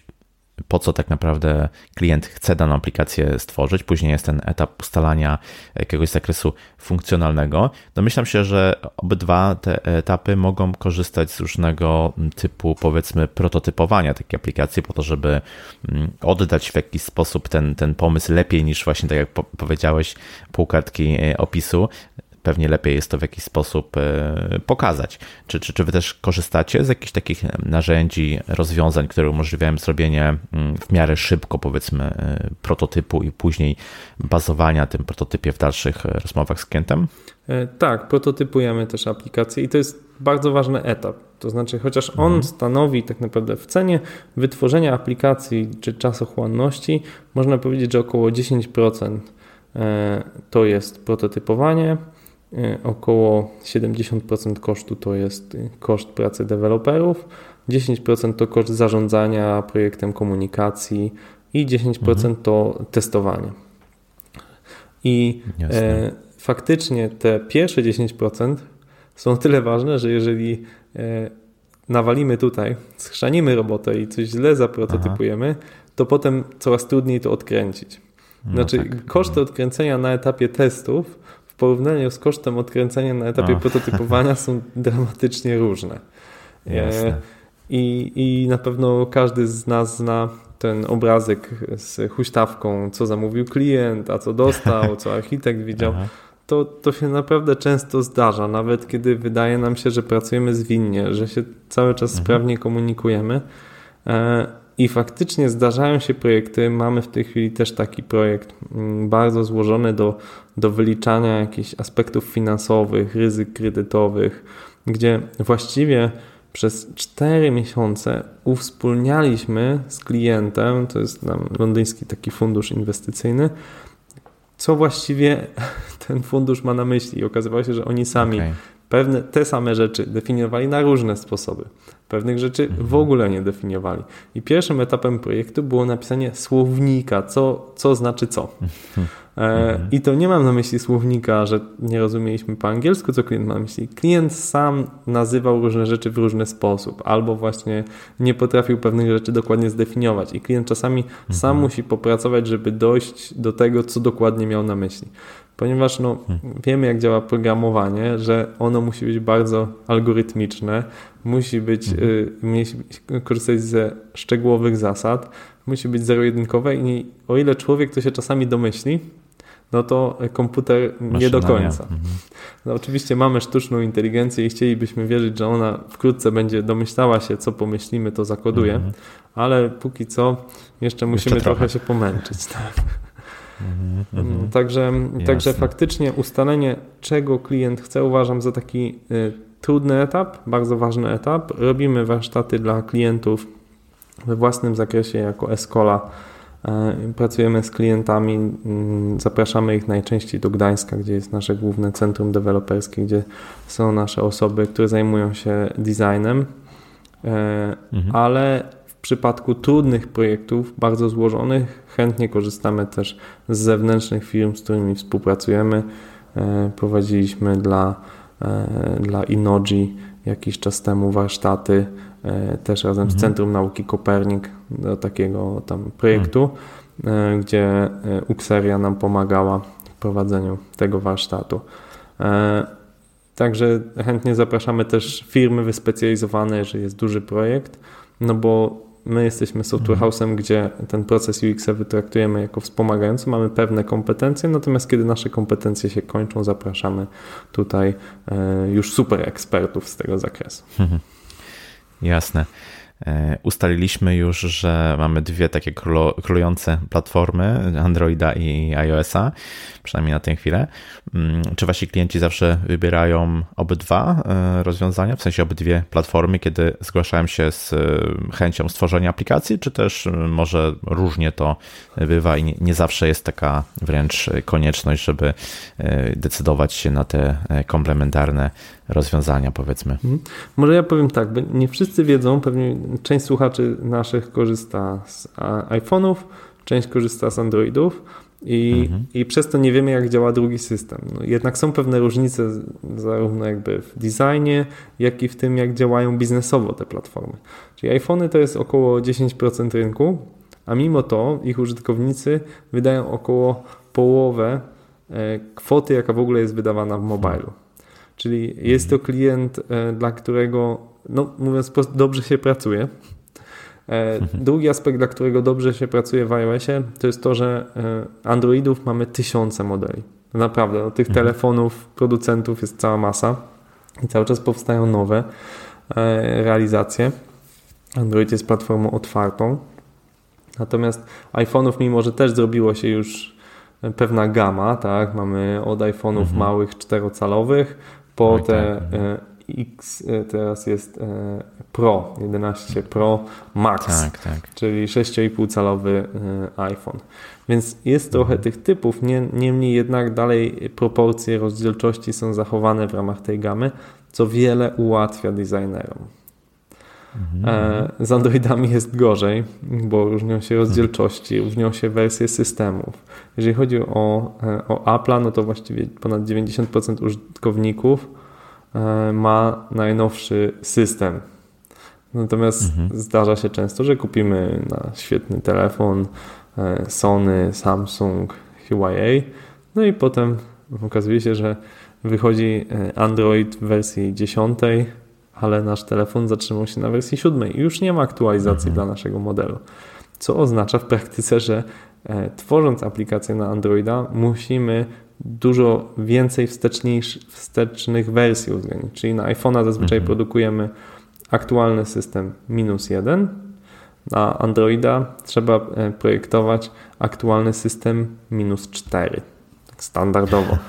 po co tak naprawdę klient chce daną aplikację stworzyć. Później jest ten etap ustalania jakiegoś zakresu funkcjonalnego. Domyślam się, że obydwa te etapy mogą korzystać z różnego typu, powiedzmy, prototypowania takiej aplikacji, po to, żeby mm, oddać w jakiś sposób ten, ten pomysł lepiej niż właśnie, tak jak powiedziałeś, półkartki e, opisu pewnie lepiej jest to w jakiś sposób e, pokazać. Czy, czy, czy wy też korzystacie z jakichś takich narzędzi, rozwiązań, które umożliwiają zrobienie mm, w miarę szybko, powiedzmy, e, prototypu i później bazowania tym prototypie w dalszych rozmowach z klientem? E, tak, prototypujemy też aplikacje i to jest bardzo ważny etap. To znaczy, chociaż on mhm. stanowi tak naprawdę w cenie wytworzenia aplikacji czy czasochłonności, można powiedzieć, że około 10% to jest prototypowanie, około 70% kosztu to jest koszt pracy deweloperów, 10% to koszt zarządzania projektem komunikacji i 10% mhm. to testowanie. I e, faktycznie te pierwsze 10% są tyle ważne, że jeżeli e, nawalimy tutaj, schrzanimy robotę i coś źle zaprototypujemy, Aha. to potem coraz trudniej to odkręcić. No znaczy, tak. koszty odkręcenia na etapie testów porównaniu z kosztem odkręcenia na etapie o. prototypowania są dramatycznie różne. Jasne. I, I na pewno każdy z nas zna ten obrazek z huśtawką, co zamówił klient, a co dostał, co architekt widział. To, to się naprawdę często zdarza, nawet kiedy wydaje nam się, że pracujemy zwinnie, że się cały czas mhm. sprawnie komunikujemy. I faktycznie zdarzają się projekty. Mamy w tej chwili też taki projekt mm, bardzo złożony do, do wyliczania jakichś aspektów finansowych, ryzyk kredytowych, gdzie właściwie przez 4 miesiące uwspólnialiśmy z klientem, to jest nam londyński taki fundusz inwestycyjny, co właściwie ten fundusz ma na myśli. I okazywało się, że oni sami okay. pewne te same rzeczy definiowali na różne sposoby. Pewnych rzeczy w mhm. ogóle nie definiowali. I pierwszym etapem projektu było napisanie słownika, co, co znaczy co. Mhm. E, I to nie mam na myśli słownika, że nie rozumieliśmy po angielsku, co klient ma na myśli. Klient sam nazywał różne rzeczy w różny sposób, albo właśnie nie potrafił pewnych rzeczy dokładnie zdefiniować. I klient czasami sam mhm. musi popracować, żeby dojść do tego, co dokładnie miał na myśli ponieważ no, wiemy, jak działa programowanie, że ono musi być bardzo algorytmiczne, musi być, y, musi korzystać ze szczegółowych zasad, musi być zero-jedynkowe i o ile człowiek to się czasami domyśli, no to komputer nie do końca. Mhm. No, oczywiście mamy sztuczną inteligencję i chcielibyśmy wierzyć, że ona wkrótce będzie domyślała się, co pomyślimy, to zakoduje, mhm. ale póki co jeszcze musimy jeszcze trochę. trochę się pomęczyć. Tak. Mhm, także, także faktycznie ustalenie, czego klient chce, uważam za taki y, trudny etap, bardzo ważny etap. Robimy warsztaty dla klientów we własnym zakresie jako Escola. Y, pracujemy z klientami, zapraszamy ich najczęściej do Gdańska, gdzie jest nasze główne centrum deweloperskie, gdzie są nasze osoby, które zajmują się designem, y, mhm. ale przypadku trudnych projektów, bardzo złożonych, chętnie korzystamy też z zewnętrznych firm, z którymi współpracujemy. E, prowadziliśmy dla, e, dla Inoji jakiś czas temu warsztaty też razem mhm. z Centrum Nauki Kopernik do takiego tam projektu, mhm. gdzie Uxeria nam pomagała w prowadzeniu tego warsztatu. Także chętnie zapraszamy też firmy wyspecjalizowane, jeżeli jest duży projekt, no bo my jesteśmy software mhm. house'em, gdzie ten proces UX wytraktujemy jako wspomagający, mamy pewne kompetencje, natomiast kiedy nasze kompetencje się kończą, zapraszamy tutaj e, już super ekspertów z tego zakresu. Mhm. Jasne. E, ustaliliśmy już, że mamy dwie takie królujące platformy Androida i iOS-a, przynajmniej na tę chwilę. Mm, czy wasi klienci zawsze wybierają obydwa e, rozwiązania, w sensie obydwie platformy, kiedy zgłaszają się z e, chęcią stworzenia aplikacji, czy też może różnie to bywa i nie zawsze jest taka wręcz konieczność, żeby decydować się na te komplementarne rozwiązania, powiedzmy. Mhm. Może ja powiem tak, bo nie wszyscy wiedzą, pewnie część słuchaczy naszych korzysta z iPhone'ów, część korzysta z Androidów i, mhm. i przez to nie wiemy, jak działa drugi system. No, jednak są pewne różnice zarówno jakby w designie, jak i w tym, jak działają biznesowo te platformy. Czyli iPhony to jest około 10% rynku, a mimo to ich użytkownicy wydają około połowę e, kwoty, jaka w ogóle jest wydawana w mobilu. Czyli jest to klient, e, dla którego, no mówiąc prosto, dobrze się pracuje. E. Drugi aspekt, dla którego dobrze się pracuje w iOSie, to jest to, że e, Androidów mamy tysiące modeli. Naprawdę, no, tych mhm. telefonów producentów jest cała masa i cały czas powstają nowe realizacje. Android jest platformą otwartą. Natomiast iPhone'ów, mimo że też zrobiło się już pewna gama, tak, mamy od iPhone'ów mhm. małych czterocalowych po te tak. E, X e, teraz jest e, Pro, 11 Pro Max, tak, tak. czyli 6,5 calowy iPhone. Więc jest trochę mhm. tych typów, niemniej jednak dalej proporcje rozdzielczości są zachowane w ramach tej gamy, co wiele ułatwia designerom. Mhm. Z Androidami jest gorzej, bo różnią się rozdzielczości, różnią się wersje systemów. Jeżeli chodzi o, o Apple'a, no to właściwie ponad 90% użytkowników e, ma najnowszy system. Natomiast mhm. zdarza się często, że kupimy na świetny telefon e, Sony, Samsung, Huawei, no i potem okazuje się, że wychodzi e, Android w wersji 10 ale nasz telefon zatrzymał się na wersji siódmej i już nie ma aktualizacji mhm. dla naszego modelu. Co oznacza w praktyce, że e, tworząc aplikację na Androida musimy dużo więcej wstecznych wersji uwzględnić. Czyli na iPhone'a zazwyczaj mhm. produkujemy aktualny system minus jeden, na Androida trzeba e, projektować aktualny system minus 4 standardowo.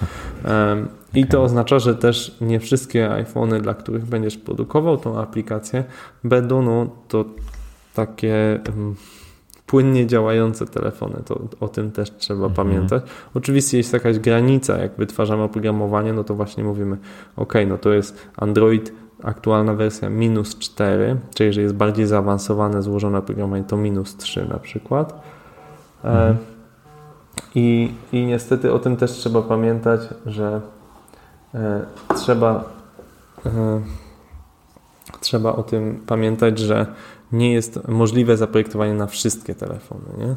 I to oznacza, że też nie wszystkie iPhony, dla których będziesz produkował tą aplikację, będą no, to takie płynnie działające telefony. To o tym też trzeba mhm. pamiętać. Oczywiście jest jakaś granica, jak wytwarzamy oprogramowanie, no to właśnie mówimy, ok, no to jest Android aktualna wersja minus 4, czyli jeżeli jest bardziej zaawansowane, złożone oprogramowanie, to minus 3 na przykład. E, mhm. I, I niestety o tym też trzeba pamiętać, że e, trzeba, e, trzeba o tym pamiętać, że nie jest możliwe zaprojektowanie na wszystkie telefony. Nie?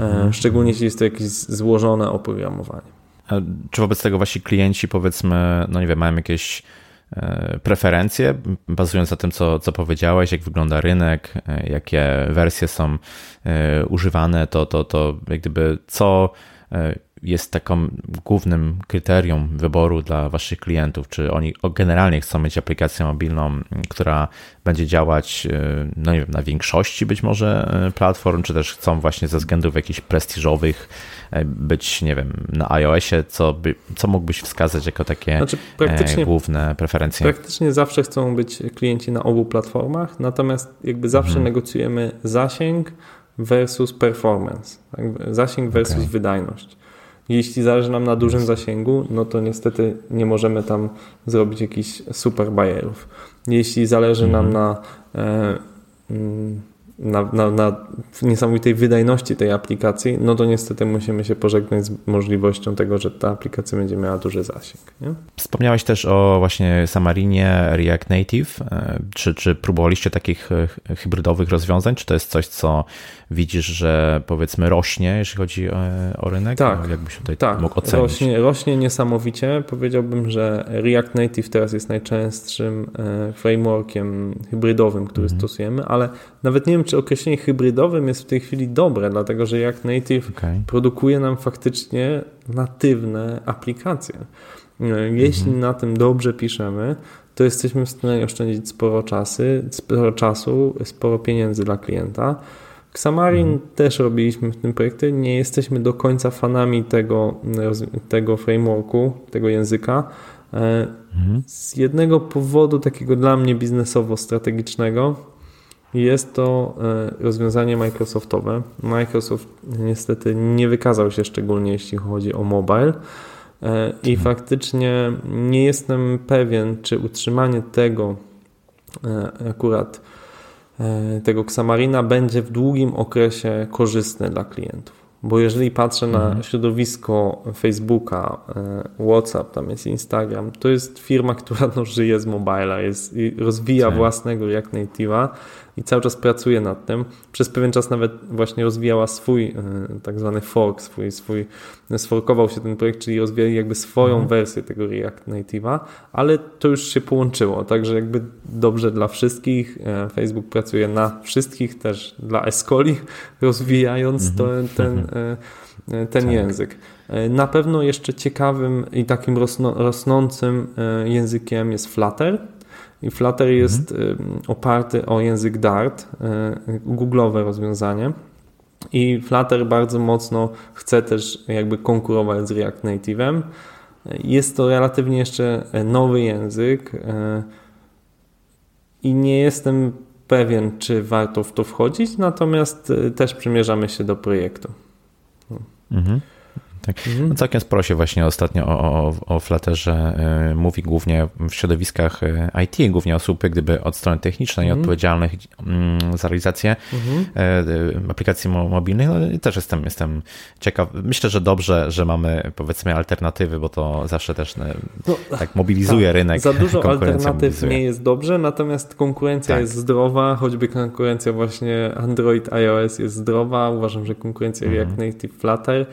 E, mhm. Szczególnie jeśli jest to jakieś złożone oprogramowanie. A czy wobec tego wasi klienci, powiedzmy, no nie wiem, mają jakieś E, preferencje, bazując na tym, co, co powiedziałeś, jak wygląda rynek, e, jakie wersje są używane, to, to, to jak gdyby co jest taką głównym kryterium wyboru dla Waszych klientów? Czy oni generalnie chcą mieć aplikację mobilną, która będzie działać no nie wiem, na większości być może platform, czy też chcą właśnie ze względów jakichś prestiżowych być, nie wiem, na iOSie, co, by, co mógłbyś wskazać jako takie znaczy, główne preferencje? Praktycznie zawsze chcą być klienci na obu platformach, natomiast jakby zawsze mhm. negocjujemy zasięg versus performance, tak? zasięg versus okay. wydajność. Jeśli zależy nam na dużym zasięgu, no to niestety nie możemy tam zrobić jakichś super barierów. Jeśli zależy nam mhm. na e, mm, na, na, na niesamowitej wydajności tej aplikacji, no to niestety musimy się pożegnać z możliwością tego, że ta aplikacja będzie miała duży zasięg. Nie? Wspomniałeś też o właśnie Samarinie React Native. E, czy, czy próbowaliście takich e, hybrydowych rozwiązań? Czy to jest coś, co widzisz, że powiedzmy rośnie, jeśli chodzi o, o rynek? Tak, no, jakbyś tutaj tak. mógł ocenić? Rośnie, rośnie niesamowicie. Powiedziałbym, że React Native teraz jest najczęstszym e, frameworkiem hybrydowym, który mhm. stosujemy, ale nawet nie wiem, czy określenie hybrydowym jest w tej chwili dobre, dlatego że React Native okay. produkuje nam faktycznie natywne aplikacje. E, jeśli mhm. na tym dobrze piszemy, to jesteśmy w stanie oszczędzić sporo, czasy, sporo czasu, sporo pieniędzy dla klienta. Xamarin mhm. też robiliśmy w tym projekcie. Nie jesteśmy do końca fanami tego, tego frameworku, tego języka. E, mhm. Z jednego powodu, takiego dla mnie biznesowo-strategicznego, jest to e, rozwiązanie Microsoftowe. Microsoft niestety nie wykazał się szczególnie, jeśli chodzi o mobile. E, I mhm. faktycznie nie jestem pewien, czy utrzymanie tego akurat tego Xamarina będzie w długim okresie korzystne dla klientów. Bo jeżeli patrzę na mhm. środowisko Facebooka, e, WhatsApp, tam jest Instagram, to jest firma, która no, żyje z mobila, jest, rozwija tak. własnego React Native'a i cały czas pracuje nad tym. Przez pewien czas nawet właśnie rozwijała swój e, tak zwany fork, swój, swój sforkował się ten projekt, czyli rozwijali jakby swoją mhm. wersję tego React Native'a, ale to już się połączyło, także jakby dobrze dla wszystkich. E, Facebook pracuje na wszystkich, też dla Escoli, rozwijając mhm. to, ten, e, ten tak. język. Na pewno jeszcze ciekawym i takim rosnącym językiem jest Flutter i Flutter mhm. jest oparty o język Dart, y, google'owe rozwiązanie. I Flutter bardzo mocno chce też jakby konkurować z React Native'em. Jest to relatywnie jeszcze nowy język y, i nie jestem pewien, czy warto w to wchodzić, natomiast y, też przymierzamy się do projektu. Mhm. Tak. Mhm. No całkiem sporo się właśnie ostatnio o, o, o Flutterze e, mówi głównie w środowiskach e, IT, głównie osób gdyby od strony technicznej mhm. odpowiedzialnych mm, za realizację mhm. E, aplikacji mobilnych. No i też jestem, jestem ciekaw. Myślę, że dobrze, że mamy powiedzmy alternatywy, bo to zawsze też no, tak mobilizuje tak. rynek. Za dużo alternatyw mobilizuje. nie jest dobrze, natomiast konkurencja tak. jest zdrowa, choćby konkurencja właśnie Android, iOS jest zdrowa. Uważam, że konkurencja mhm. React Native, Flutter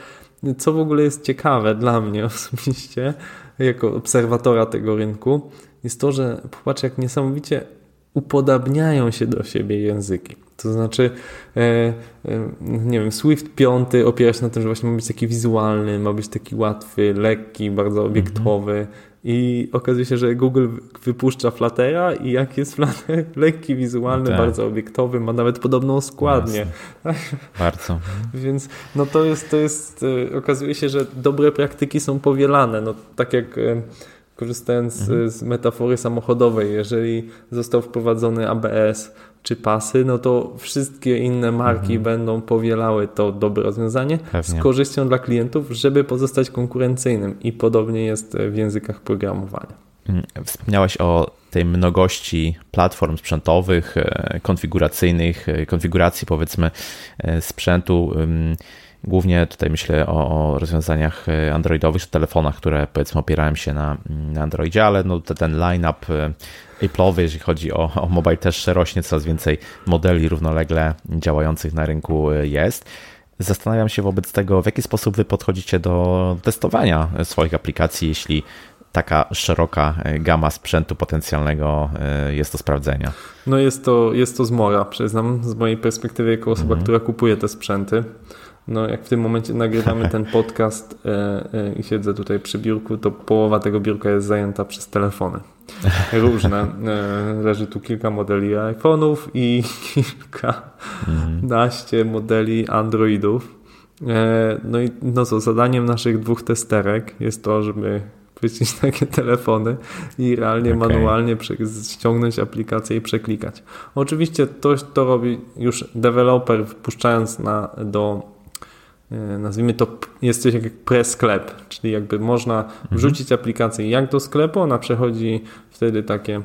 co w ogóle jest ciekawe dla mnie osobiście, jako obserwatora tego rynku, jest to, że popatrz, jak niesamowicie upodabniają się do siebie języki. To znaczy, e, e, nie wiem, Swift 5 opiera się na tym, że właśnie ma być taki wizualny, ma być taki łatwy, lekki, bardzo obiektowy. I okazuje się, że Google wypuszcza Fluttera i jak jest Flutter lekki, wizualny, tak. bardzo obiektowy, ma nawet podobną składnię. Bardzo. Więc no to jest, to jest, e, okazuje się, że dobre praktyki są powielane. No tak jak e, korzystając mhm. z metafory samochodowej, jeżeli został wprowadzony ABS czy pasy, no to wszystkie inne marki mhm. będą powielały to dobre rozwiązanie Pewnie. z korzyścią dla klientów, żeby pozostać konkurencyjnym i podobnie jest w językach programowania. Mm, wspomniałeś o tej mnogości platform sprzętowych, e, konfiguracyjnych, e, konfiguracji powiedzmy e, sprzętu. Głównie tutaj myślę o, o rozwiązaniach androidowych, czy telefonach, które powiedzmy opierają się na, na Androidzie, ale no, ten line-up Apple'owy, jeżeli chodzi o, o mobile, też rośnie, coraz więcej modeli równolegle działających na rynku jest. Zastanawiam się wobec tego, w jaki sposób wy podchodzicie do testowania swoich aplikacji, jeśli taka szeroka gama sprzętu potencjalnego e, jest do sprawdzenia. No jest to, jest to zmora, przyznam, z mojej perspektywy jako osoba, mhm. która kupuje te sprzęty. No, jak w tym momencie nagrywamy ten podcast e, e, i siedzę tutaj przy biurku, to połowa tego biurka jest zajęta przez telefony. Różne. E, leży tu kilka modeli iPhone'ów i kilkanaście modeli Androidów. No i no co, zadaniem naszych dwóch testerek jest to, żeby chwycić takie telefony i realnie okay. manualnie ściągnąć aplikację i przeklikać. Oczywiście to, to robi już deweloper wpuszczając na, do nazwijmy to, jest coś jak pre-sklep, czyli jakby można mhm. wrzucić aplikację jak do sklepu, ona przechodzi wtedy takie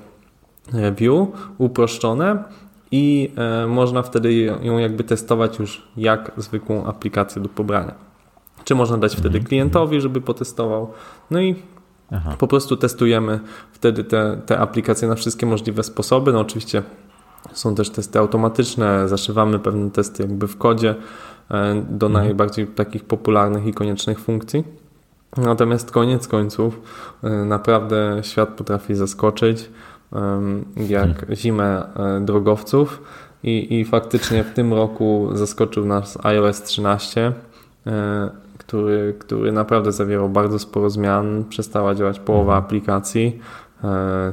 review uproszczone i e, można wtedy ją jakby testować już jak zwykłą aplikację do pobrania. Czy można dać wtedy mhm. klientowi, żeby potestował. No i Aha. po prostu testujemy wtedy te, te aplikacje na wszystkie możliwe sposoby. No oczywiście są też testy automatyczne, zaszywamy pewne testy jakby w kodzie e, do mhm. najbardziej takich popularnych i koniecznych funkcji. Natomiast koniec końców e, naprawdę świat potrafi zaskoczyć jak hmm. zimę e, drogowców i, i faktycznie w tym roku zaskoczył nas iOS 13, który, który naprawdę zawierał bardzo sporo zmian. Przestała działać połowa hmm. aplikacji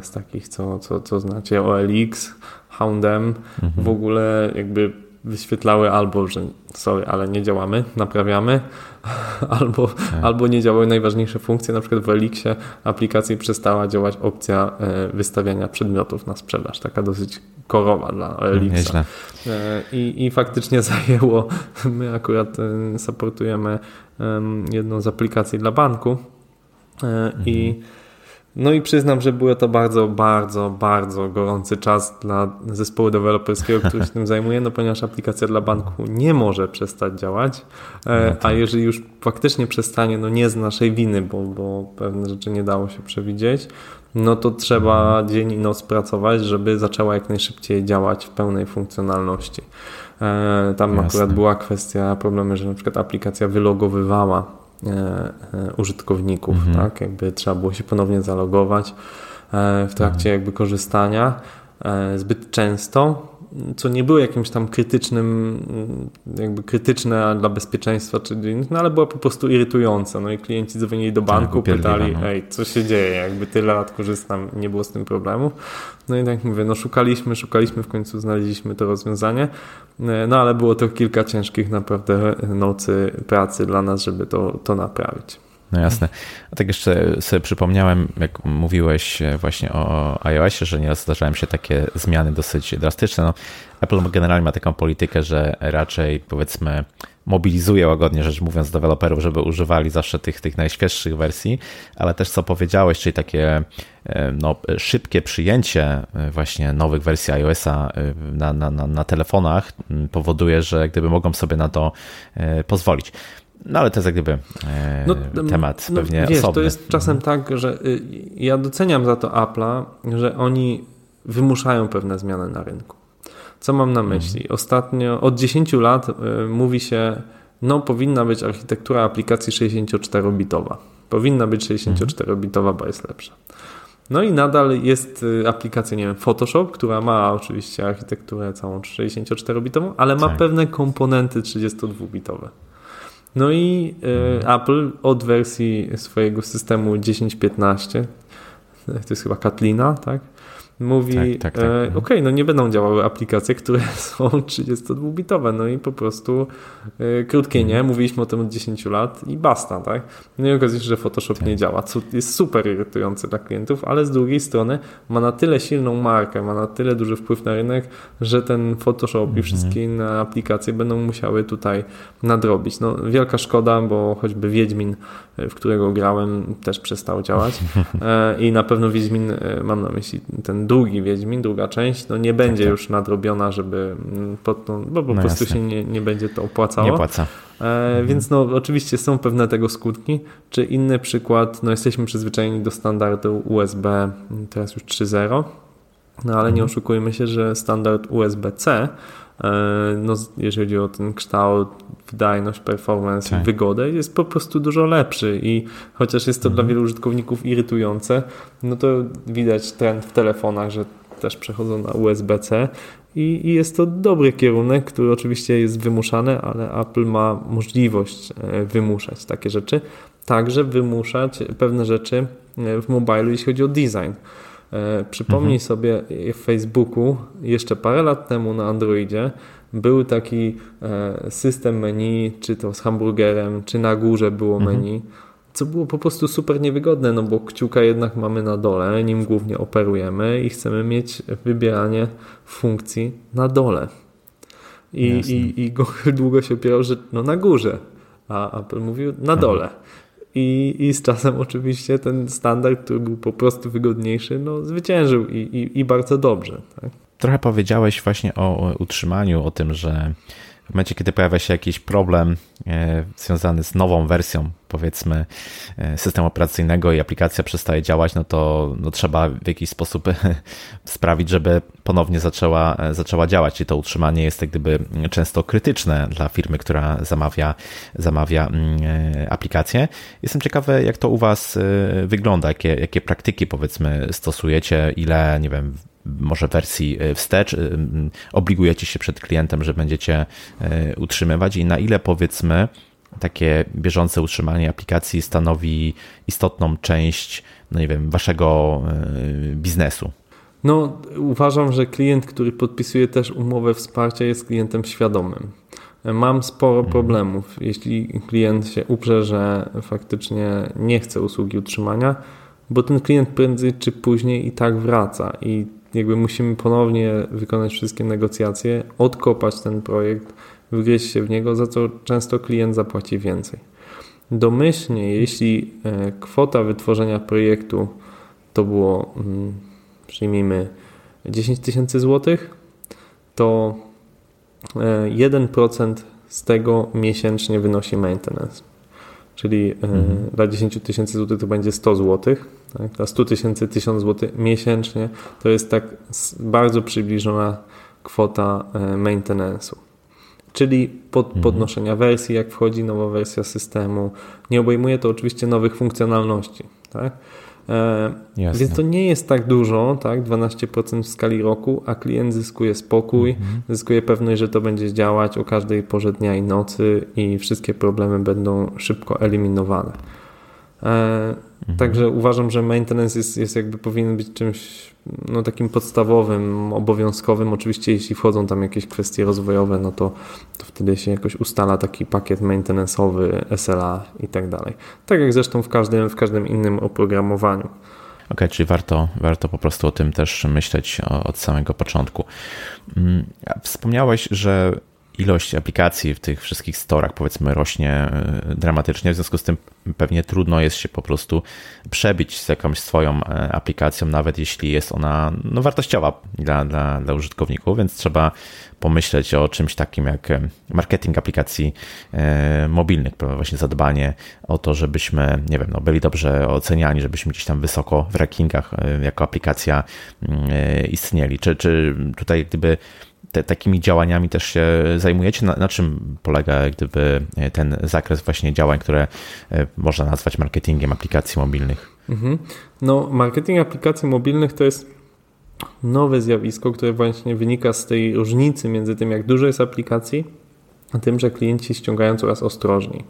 z takich, co, co, co znacie, OLX, Houndem mhm. w ogóle jakby wyświetlały albo, że sorry, ale nie działamy, naprawiamy, albo, tak. albo nie działały najważniejsze funkcje, na przykład w Elixie aplikacji przestała działać opcja e, wystawiania przedmiotów na sprzedaż, taka dosyć korowa dla Elixa. E, I, I faktycznie zajęło, my akurat e, supportujemy jedną z aplikacji dla banku i mhm no i przyznam, że było to bardzo, bardzo, bardzo gorący czas dla zespołu deweloperskiego, który się tym zajmuje, no ponieważ aplikacja dla banku nie może przestać działać, e, no tak. a jeżeli już faktycznie przestanie, no nie z naszej winy, bo, bo pewne rzeczy nie dało się przewidzieć, no to trzeba mhm. dzień i noc pracować, żeby zaczęła jak najszybciej działać w pełnej funkcjonalności. E, tam Jasne. akurat była kwestia, problemy, że na przykład aplikacja wylogowywała użytkowników, mhm. tak? Jakby trzeba było się ponownie zalogować e, w trakcie mhm. jakby korzystania zbyt często co nie było jakimś tam krytycznym, jakby krytyczne dla bezpieczeństwa, czy, no ale była po prostu irytująca. No i klienci dzwonili do tak, banku, pytali, no. ej, co się dzieje, jakby tyle lat korzystam, nie było z tym problemu. No i tak mówię, no szukaliśmy, szukaliśmy, w końcu znaleźliśmy to rozwiązanie, no ale było to kilka ciężkich naprawdę nocy pracy dla nas, żeby to, to naprawić. No jasne. A tak jeszcze sobie przypomniałem, jak mówiłeś właśnie o iOSie, że nieraz zdarzają się takie zmiany dosyć drastyczne. No, Apple generalnie ma taką politykę, że raczej powiedzmy mobilizuje łagodnie rzecz mówiąc deweloperów, żeby używali zawsze tych, tych najświeższych wersji, ale też co powiedziałeś, czyli takie e, no, szybkie przyjęcie e, właśnie nowych wersji iOSa e, na, na, na, na telefonach powoduje, że gdyby mogą sobie na to pozwolić. No ale to jest jak gdyby e, no, temat no, pewnie wiesz, osobny. To jest czasem mhm. tak, że y, ja doceniam za to Apple'a, że oni wymuszają pewne zmiany na rynku. Co mam na mhm. myśli? Mhm. Ostatnio, od 10 lat y, mówi się, no powinna być architektura aplikacji 64-bitowa. Powinna być 64-bitowa, bo jest lepsza. No i nadal jest y, aplikacja, nie wiem, Photoshop, która ma oczywiście architekturę całą 64-bitową, ale ma tak. pewne komponenty 32-bitowe. No i y, Apple od wersji swojego systemu 10.15, to jest chyba Katlina, tak? Mówi, tak, tak, tak. e, ok, no nie będą działały aplikacje, które są 32-bitowe, no i po prostu e, krótkie nie, mówiliśmy o tym od 10 lat i basta, tak? No i okazuje się, że Photoshop tak. nie działa, co jest super irytujące dla klientów, ale z drugiej strony ma na tyle silną markę, ma na tyle duży wpływ na rynek, że ten Photoshop mhm. i wszystkie inne aplikacje będą musiały tutaj nadrobić. No wielka szkoda, bo choćby Wiedźmin, e, w którego grałem, też przestał działać e, i na pewno Wiedźmin, e, mam na myśli ten drugi Wiedźmin, druga część, no nie będzie tak, tak. już nadrobiona, żeby mm, pod, no, bo po no prostu jasne. się nie, nie będzie to opłacało. Nie opłaca. E, mhm. Więc no oczywiście są pewne tego skutki. Czy inny przykład, no jesteśmy przyzwyczajeni do standardu USB, teraz już 3.0, no ale mhm. nie oszukujmy się, że standard USB-C no, jeżeli chodzi o ten kształt, wydajność, performance tak. wygodę, jest po prostu dużo lepszy i chociaż jest to mhm. dla wielu użytkowników irytujące, no to widać trend w telefonach, że też przechodzą na USB-C i, i jest to dobry kierunek, który oczywiście jest wymuszany, ale Apple ma możliwość e, wymuszać takie rzeczy, także wymuszać pewne rzeczy e, w mobilu, jeśli chodzi o design. E, przypomnij mhm. sobie w Facebooku jeszcze parę lat temu na Androidzie był taki e, system menu, czy to z hamburgerem, czy na górze było mhm. menu, co było po prostu super niewygodne, no bo kciuka jednak mamy na dole, nim głównie operujemy i chcemy mieć wybieranie funkcji na dole. I, i, i Google długo się opierał, że no na górze, a Apple mówił na dole. I, I z czasem oczywiście ten standard, który był po prostu wygodniejszy, no, zwyciężył i, i, i bardzo dobrze. Tak? trochę powiedziałeś właśnie o utrzymaniu, o tym, że w momencie, kiedy pojawia się jakiś problem e, związany z nową wersją, powiedzmy, e, systemu operacyjnego i aplikacja przestaje działać, no to no trzeba w jakiś sposób sprawić, żeby ponownie zaczęła, zaczęła działać. I to utrzymanie jest jak gdyby często krytyczne dla firmy, która zamawia, zamawia mm, e, aplikację. Jestem ciekawy, jak to u Was wygląda, jakie, jakie praktyki powiedzmy stosujecie, ile, nie wiem, może wersji e, wstecz, e, obligujecie się przed klientem, że będziecie utrzymywać i na ile powiedzmy takie bieżące utrzymanie aplikacji stanowi istotną część, no nie wiem, waszego biznesu? No, uważam, że klient, który podpisuje też umowę wsparcia, jest klientem świadomym. Mam sporo mhm. problemów, jeśli klient się uprze, że faktycznie nie chce usługi utrzymania, bo ten klient prędzej czy później i tak wraca i jakby musimy ponownie wykonać wszystkie negocjacje, odkopać ten projekt, wgryźć się w niego, za co często klient zapłaci więcej. Domyślnie, jeśli e, kwota wytworzenia projektu to było, mm, przyjmijmy, 10 tysięcy złotych, to 1% e, z tego miesięcznie wynosi maintenance. Czyli e, mhm. dla 10 tysięcy złotych to będzie 100 złotych tak? Dla 100 tysięcy 1000 zł miesięcznie to jest tak bardzo przybliżona kwota e, maintenance'u. Czyli pod, mhm. podnoszenia wersji, jak wchodzi nowa wersja systemu. Nie obejmuje to oczywiście nowych funkcjonalności. Tak? E, więc to nie jest tak dużo, tak? 12% w skali roku, a klient zyskuje spokój, mhm. zyskuje pewność, że to będzie działać o każdej porze dnia i nocy i wszystkie problemy będą szybko eliminowane. Mhm. Także uważam, że maintenance jest, jest jakby powinien być czymś no, takim podstawowym, obowiązkowym. Oczywiście, jeśli wchodzą tam jakieś kwestie rozwojowe, no to, to wtedy się jakoś ustala taki pakiet maintenance'owy, SLA i tak dalej. Tak jak zresztą w każdym, w każdym innym oprogramowaniu. Okej, okay, czyli warto, warto po prostu o tym też myśleć od samego początku. Mm, wspomniałeś, że ilość aplikacji w tych wszystkich storach powiedzmy rośnie e, dramatycznie, w związku z tym pewnie trudno jest się po prostu przebić z jakąś swoją e, aplikacją, nawet jeśli jest ona no, wartościowa dla, dla, dla użytkowników, więc trzeba pomyśleć o czymś takim jak e, marketing aplikacji mobilnych, właśnie zadbanie o to, żebyśmy, nie wiem, no, byli dobrze oceniani, żebyśmy gdzieś tam wysoko w rankingach jako aplikacja mm, istnieli. Czy, czy tutaj gdyby te, takimi działaniami też się zajmujecie? Na, na, czym polega gdyby ten zakres właśnie działań, które e, można nazwać marketingiem aplikacji mobilnych? Mhm. No, marketing aplikacji mobilnych to jest nowe zjawisko, które właśnie wynika z tej różnicy między tym, jak dużo jest aplikacji, a tym, że klienci ściągają coraz ostrożniej.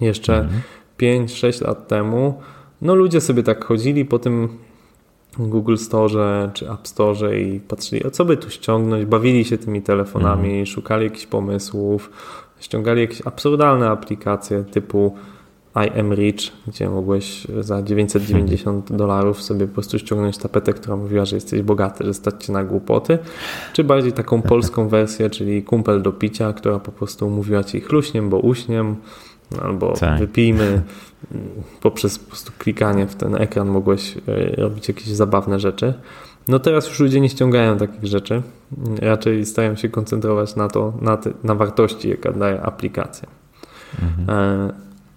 Jeszcze mhm. 5-6 lat temu no ludzie sobie tak chodzili po tym Google Store czy App Store i patrzyli, o co by tu ściągnąć, bawili się tymi telefonami, mm. szukali jakichś pomysłów, ściągali jakieś absurdalne aplikacje typu I am rich, gdzie mogłeś za 990 dolarów sobie po prostu ściągnąć tapetę, która mówiła, że jesteś bogaty, że stać cię na głupoty, czy bardziej taką polską wersję, czyli kumpel do picia, która po prostu mówiła ci chluśniem, bo uśniem, albo tak. wypijmy. Poprzez po prostu klikanie w ten ekran mogłeś e, robić jakieś zabawne rzeczy. No teraz już ludzie nie ściągają takich rzeczy. Raczej starają się koncentrować na to, na, te, na wartości, jaka daje aplikacja. Mhm. E,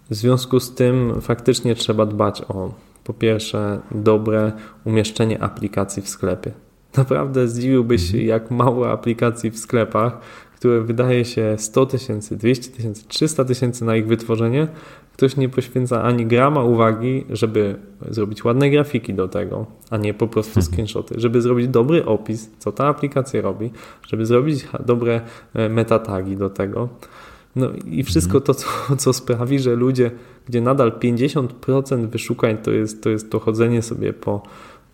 w związku z tym faktycznie trzeba dbać o po pierwsze dobre umieszczenie aplikacji w sklepie. Naprawdę zdziwiłbyś się, mhm. jak mało aplikacji w sklepach które wydaje się 100 tysięcy, 200 tysięcy, 300 tysięcy na ich wytworzenie, ktoś nie poświęca ani grama uwagi, żeby zrobić ładne grafiki do tego, a nie po prostu mhm. screenshoty, żeby zrobić dobry opis, co ta aplikacja robi, żeby zrobić dobre e, metatagi do tego. No i wszystko mhm. to, co, co sprawi, że ludzie, gdzie nadal 50% wyszukań to jest, to jest to chodzenie sobie po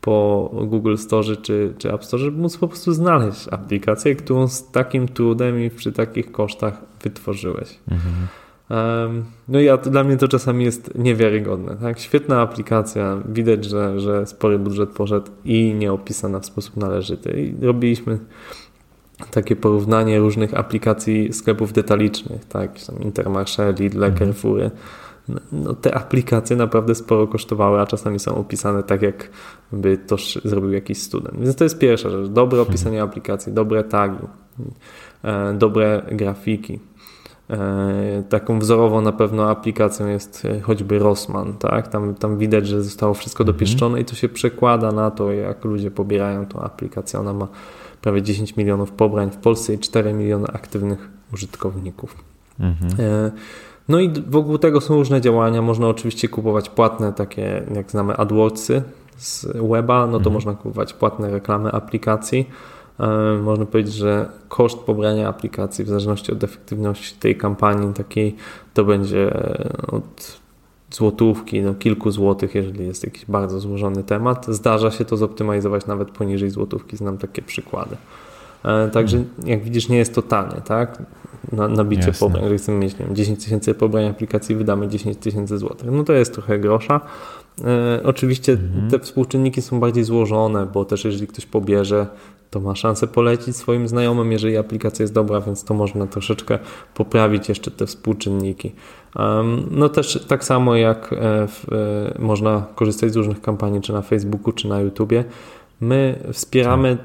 po Google Store czy, czy App Store, żeby móc po prostu znaleźć aplikację, którą z takim trudem i przy takich kosztach wytworzyłeś. Mhm. No i dla mnie to czasami jest niewiarygodne. Tak? Świetna aplikacja, widać, że, że spory budżet poszedł i nie opisana w sposób należyty. I robiliśmy takie porównanie różnych aplikacji sklepów detalicznych, tak? Intermarché, Lidl, mhm. Carrefoury no, te aplikacje naprawdę sporo kosztowały, a czasami są opisane tak, jakby to zrobił jakiś student. Więc to jest pierwsza rzecz. Dobre opisanie aplikacji, dobre tagi, e, dobre grafiki. E, taką wzorową na pewno aplikacją jest e, choćby Rossman, tak? Tam, tam widać, że zostało wszystko mhm. dopieszczone i to się przekłada na to, jak ludzie pobierają tą aplikację. Ona ma prawie 10 milionów pobrań w Polsce i 4 miliony aktywnych użytkowników. Mhm. E, no i wokół tego są różne działania. Można oczywiście kupować płatne, takie jak znamy AdWordsy z weba, no to mhm. można kupować płatne reklamy aplikacji. E, można powiedzieć, że koszt pobrania aplikacji w zależności od efektywności tej kampanii takiej to będzie od złotówki, no kilku złotych, jeżeli jest jakiś bardzo złożony temat. Zdarza się to zoptymalizować nawet poniżej złotówki, znam takie przykłady. E, także jak widzisz, nie jest to tanie, tak? Na, nabicie Jasne. pobrań, jeżeli chcemy mieć nie wiem, 10 tysięcy pobrań aplikacji, wydamy 10 tysięcy złotych. No to jest trochę grosza. E, oczywiście mhm. te współczynniki są bardziej złożone, bo też jeżeli ktoś pobierze to ma szansę polecić swoim znajomym, jeżeli aplikacja jest dobra, więc to można troszeczkę poprawić jeszcze te współczynniki. No też tak samo jak e, w, e, można korzystać z różnych kampanii, czy na Facebooku, czy na YouTubie. My wspieramy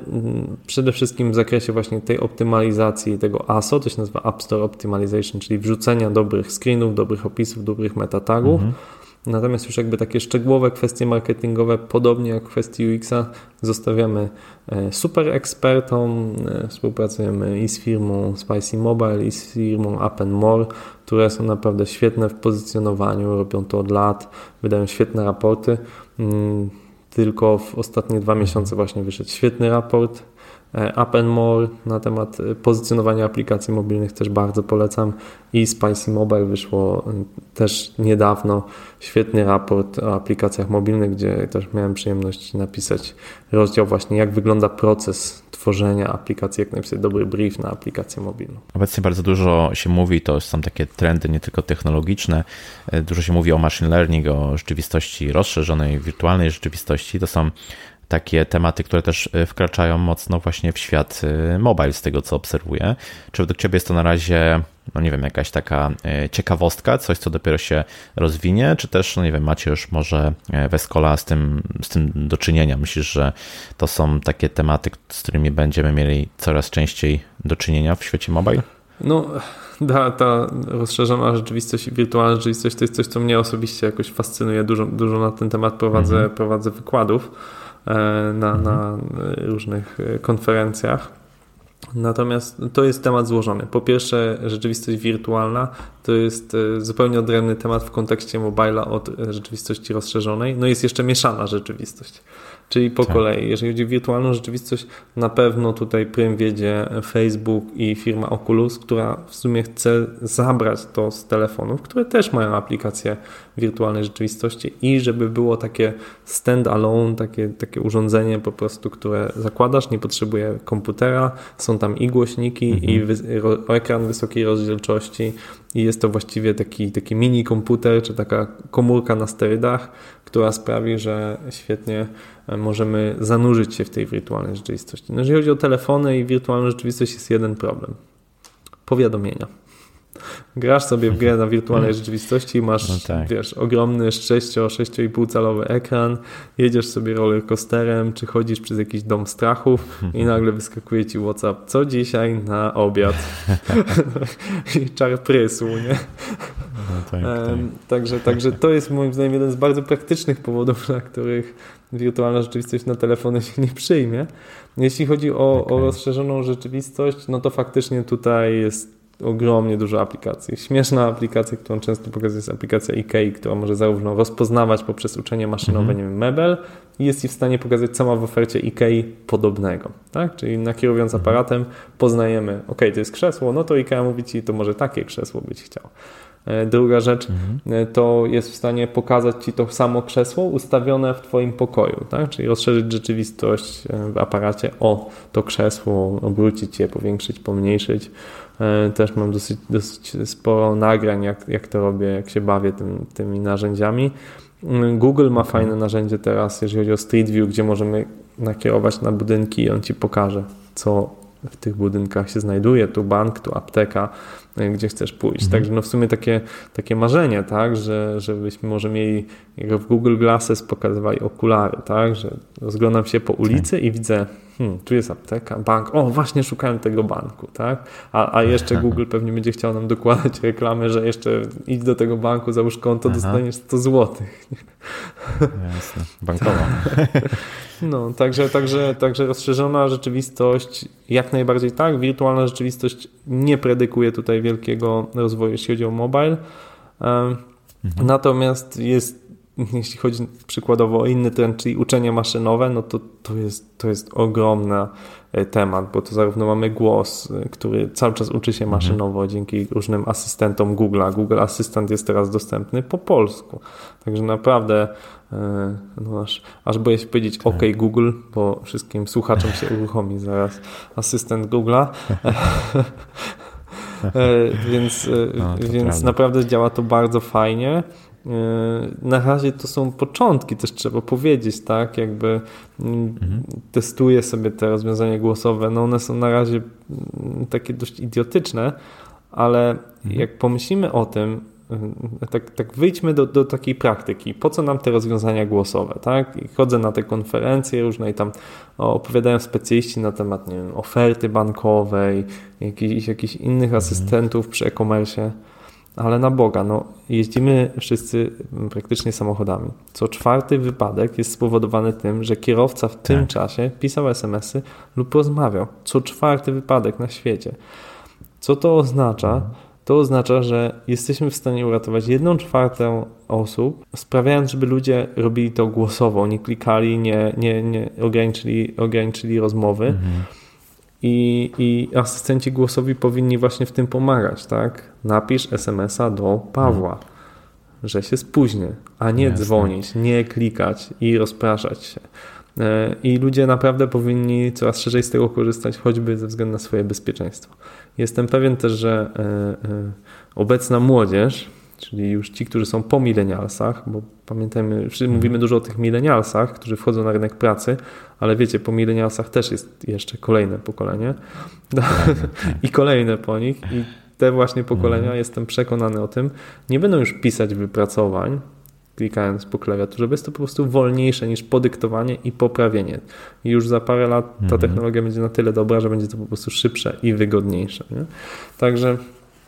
przede wszystkim w zakresie właśnie tej optymalizacji tego ASO, to się nazywa App Store Optimization, czyli wrzucenia dobrych screenów, dobrych opisów, dobrych metatagów. Mhm Natomiast już jakby takie szczegółowe kwestie marketingowe, podobnie jak kwestie UX-a, zostawiamy e, super ekspertom. E, współpracujemy i z firmą Spicy Mobile, i z firmą and More, które są naprawdę świetne w pozycjonowaniu, robią to od lat, wydają świetne raporty. Mm, tylko w ostatnie dwa miesiące właśnie wyszedł świetny raport E, More na temat e, pozycjonowania aplikacji mobilnych też bardzo polecam i Spicy Mobile wyszło e, też niedawno świetny raport o aplikacjach mobilnych, gdzie też miałem przyjemność napisać rozdział właśnie jak wygląda proces tworzenia aplikacji, jak napisać dobry brief na aplikację mobilną. Obecnie bardzo dużo się mówi, to są takie trendy nie tylko technologiczne, dużo się mówi o machine learning, o rzeczywistości rozszerzonej, wirtualnej rzeczywistości. To są takie tematy, które też y, wkraczają mocno właśnie w świat y, mobile, z tego co obserwuję. Czy według Ciebie jest to na razie, no nie wiem, jakaś taka y, ciekawostka, coś, co dopiero się rozwinie, czy też, no nie wiem, macie już może w Escola z tym, z tym do czynienia? Myślisz, że to są takie tematy, z którymi będziemy mieli coraz częściej do czynienia w świecie mobile? No, ta, ta rozszerzona rzeczywistość i wirtualna rzeczywistość to jest coś, co mnie osobiście jakoś fascynuje. Dużo, dużo na ten temat prowadzę, mhm. prowadzę wykładów. E, na, na różnych konferencjach. Natomiast to jest temat złożony. Po pierwsze, rzeczywistość wirtualna to jest e, zupełnie odrębny temat w kontekście mobila od rzeczywistości rozszerzonej. No jest jeszcze mieszana rzeczywistość. Czyli po tak. kolei, jeżeli chodzi o wirtualną rzeczywistość, na pewno tutaj prym wiedzie Facebook i firma Oculus, która w sumie chce zabrać to z telefonów, które też mają aplikację wirtualnej rzeczywistości i żeby było takie stand-alone, takie, takie urządzenie po prostu, które zakładasz, nie potrzebuje komputera, są tam i głośniki, mhm. i wy ekran wysokiej rozdzielczości i jest to właściwie taki, taki mini komputer, czy taka komórka na sterydach, która sprawi, że świetnie możemy zanurzyć się w tej wirtualnej rzeczywistości. No, jeżeli chodzi o telefony i wirtualną rzeczywistość, jest jeden problem. Powiadomienia. Grasz sobie w grę na wirtualnej rzeczywistości i masz, no tak. wiesz, ogromny 6, 6,5 calowy ekran, jedziesz sobie rollercoasterem, czy chodzisz przez jakiś dom strachów i nagle wyskakuje ci WhatsApp, co dzisiaj na obiad? I czar prysł, nie? No tak, tak. Także, także to jest moim zdaniem jeden z bardzo praktycznych powodów, dla których wirtualna rzeczywistość na telefony się nie przyjmie. Jeśli chodzi o, okay. o rozszerzoną rzeczywistość, no to faktycznie tutaj jest ogromnie dużo aplikacji. Śmieszna aplikacja, którą często pokazuję, jest aplikacja IKEA, która może zarówno rozpoznawać poprzez uczenie maszynowe, mm -hmm. nie wiem, mebel i jest w stanie pokazać, co ma w ofercie IKEA podobnego. Tak? Czyli nakierowując -hmm. aparatem poznajemy, ok, to jest krzesło, no to IKEA mówi Ci, to może takie krzesło być chciał. E, druga rzecz mhm. E, to jest w stanie pokazać Ci to samo krzesło ustawione w Twoim pokoju, tak? czyli rozszerzyć rzeczywistość e, w aparacie o to krzesło, obrócić je, powiększyć, pomniejszyć. Też mam dosyć, dosyć sporo nagrań, jak, jak to robię, jak się bawię tym, tymi narzędziami. Mm, Google ma fajne narzędzie teraz, jeżeli chodzi o Street View, gdzie możemy nakierować na budynki i on Ci pokaże, co w tych budynkach się znajduje, tu bank, tu apteka, gdzie chcesz pójść. Mhm. Także no w sumie takie, takie marzenie, tak, że, żebyśmy może mieli, jak w Google Glasses pokazywali okulary, tak, że rozglądam się po ulicy tak. i widzę hmm, tu jest apteka, bank, o właśnie szukałem tego banku, tak? A, a jeszcze Google pewnie będzie chciał nam dokładać reklamę, że jeszcze idź do tego banku, załóż konto, Aha. dostaniesz 100 złotych. Jasne, bankowa. No, także, także, także rozszerzona rzeczywistość, jak najbardziej tak, wirtualna rzeczywistość nie predykuje tutaj wielkiego rozwoju, jeśli chodzi o mobile. Mhm. Natomiast jest jeśli chodzi przykładowo o inny trend, czyli uczenie maszynowe, no to to jest, to jest ogromny e, temat, bo to zarówno mamy głos, e, który cały czas uczy się mhm. maszynowo dzięki różnym asystentom Google'a. Google Assistant jest teraz dostępny po polsku. Także naprawdę e, no aż, aż boję się powiedzieć tak. OK Google, bo wszystkim słuchaczom się uruchomi zaraz asystent Google'a. więc no, więc naprawdę działa to bardzo fajnie. E, na razie to są początki, też trzeba powiedzieć, tak? Jakby mm, mhm. testuję sobie te rozwiązania głosowe. No one są na razie mm, takie dość idiotyczne, ale mhm. jak pomyślimy o tym, e, tak, tak wyjdźmy do, do takiej praktyki. Po co nam te rozwiązania głosowe, tak? I chodzę na te konferencje różne i tam opowiadają specjaliści na temat, nie wiem, oferty bankowej, jakichś, jakichś innych mhm. asystentów przy e-commerce ale na Boga, no, jeździmy wszyscy praktycznie samochodami. Co czwarty wypadek jest spowodowany tym, że kierowca w tym tak. czasie pisał SMS-y lub rozmawiał. Co czwarty wypadek na świecie. Co to oznacza? Mhm. To oznacza, że jesteśmy w stanie uratować jedną czwartą osób, sprawiając, żeby ludzie robili to głosowo, nie klikali, nie, nie, nie ograniczyli, ograniczyli rozmowy. Mhm i, I asystenci głosowi powinni właśnie w tym pomagać, tak? Napisz SMS-a do Pawła, hmm. że się spóźnię, a nie Jasne. dzwonić, nie klikać i rozpraszać się. E, I ludzie naprawdę powinni coraz szerzej z tego korzystać, choćby ze względu na swoje bezpieczeństwo. Jestem pewien też, że e, e, obecna młodzież, czyli już ci, którzy są po milenialsach, bo pamiętajmy, mhm. mówimy dużo o tych milenialsach, którzy wchodzą na rynek pracy, ale wiecie, po milenialsach też jest jeszcze kolejne pokolenie i kolejne po nich i te właśnie pokolenia, mhm. jestem przekonany o tym, nie będą już pisać wypracowań, klikając po klawiaturze, bo jest to po prostu wolniejsze niż podyktowanie i poprawienie. I już za parę lat ta mhm. technologia będzie na tyle dobra, że będzie to po prostu szybsze i wygodniejsze. Nie? Także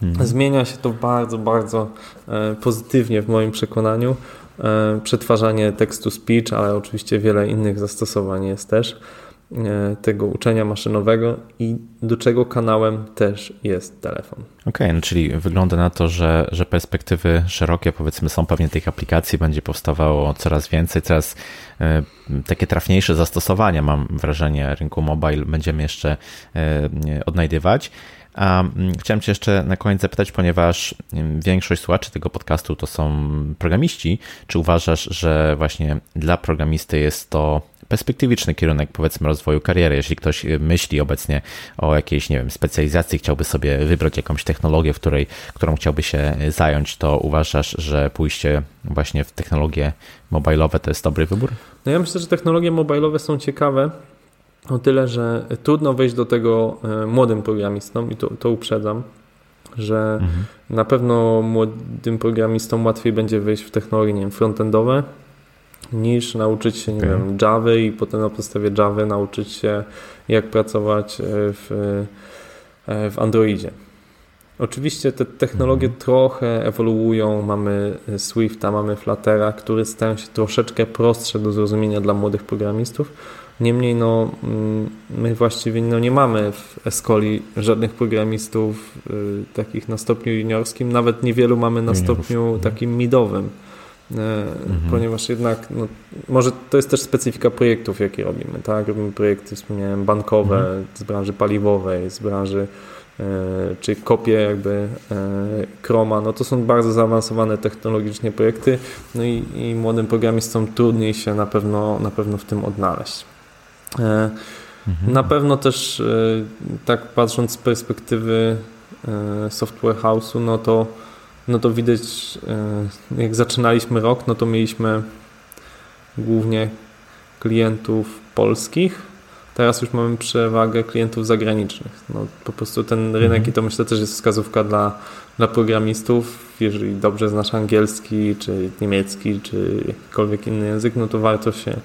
Mhm. Zmienia się to bardzo, bardzo e, pozytywnie w moim przekonaniu. E, przetwarzanie tekstu speech, ale oczywiście wiele innych zastosowań jest też e, tego uczenia maszynowego i do czego kanałem też jest telefon. Okej, okay, no czyli wygląda na to, że, że perspektywy szerokie powiedzmy są pewnie tych aplikacji, będzie powstawało coraz więcej, coraz takie trafniejsze zastosowania mam wrażenie rynku mobile będziemy jeszcze odnajdywać. A mm, chciałem Cię jeszcze na koniec zapytać, ponieważ większość słuchaczy tego podcastu to są programiści. Czy uważasz, że właśnie dla programisty jest to perspektywiczny kierunek, powiedzmy, rozwoju kariery. Jeśli ktoś y, myśli obecnie o jakiejś, nie wiem, specjalizacji, chciałby sobie wybrać jakąś technologię, w której, którą chciałby się zająć, to uważasz, że pójście właśnie w technologie mobilowe to jest dobry wybór? No ja myślę, że technologie mobilowe są ciekawe, o tyle, że trudno wejść do tego e, młodym programistom i to, to uprzedzam, że mhm. na pewno młodym programistom łatwiej będzie wejść w technologie nie wiem, frontendowe niż nauczyć się nie okay. wiem, Java i potem na podstawie Java nauczyć się jak pracować e, w, e, w Androidzie. Oczywiście te technologie mhm. trochę ewoluują. Mamy Swifta, mamy Fluttera, które stają się troszeczkę prostsze do zrozumienia dla młodych programistów Niemniej no, mm, my właściwie no, nie mamy w Escoli żadnych programistów y, takich na stopniu juniorskim, nawet niewielu mamy na stopniu takim midowym. Y, mhm. Ponieważ jednak, no, może to jest też specyfika projektów, jakie robimy, tak? Robimy projekty, wspomniałem, bankowe, mhm. z branży paliwowej, z branży y, czy kopie jakby Chroma, no to są bardzo zaawansowane technologicznie projekty, no i, i młodym programistom trudniej się na pewno, na pewno w tym odnaleźć. E, mhm. Na pewno też e, tak patrząc z perspektywy e, software house'u, no to, no to widać, jak zaczynaliśmy rok, no to mieliśmy głównie klientów polskich, Teraz już mamy przewagę klientów zagranicznych. No, po prostu ten rynek mhm. i to myślę też jest wskazówka dla, dla programistów. Jeżeli dobrze znasz angielski, czy niemiecki, czy jakikolwiek inny język, no to warto się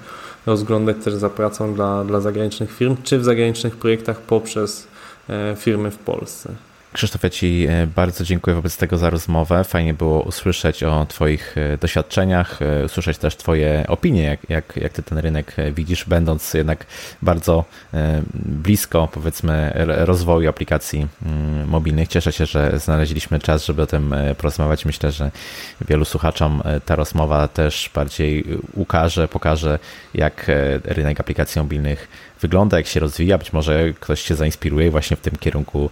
rozglądać też za pracą dla, dla zagranicznych firm, czy w zagranicznych projektach poprzez e, firmy w Polsce. Krzysztof, ja Ci e, bardzo dziękuję wobec tego za rozmowę. Fajnie było usłyszeć o Twoich e, doświadczeniach, e, usłyszeć też Twoje opinie, jak, jak, jak Ty ten rynek widzisz, będąc jednak bardzo blisko, powiedzmy, rozwoju aplikacji mm, mobilnych. Cieszę się, że znaleźliśmy czas, żeby o tym porozmawiać. Myślę, że wielu słuchaczom ta rozmowa też bardziej ukaże, pokaże, jak rynek aplikacji mobilnych wygląda, jak się rozwija. Być może ktoś się zainspiruje i właśnie w tym kierunku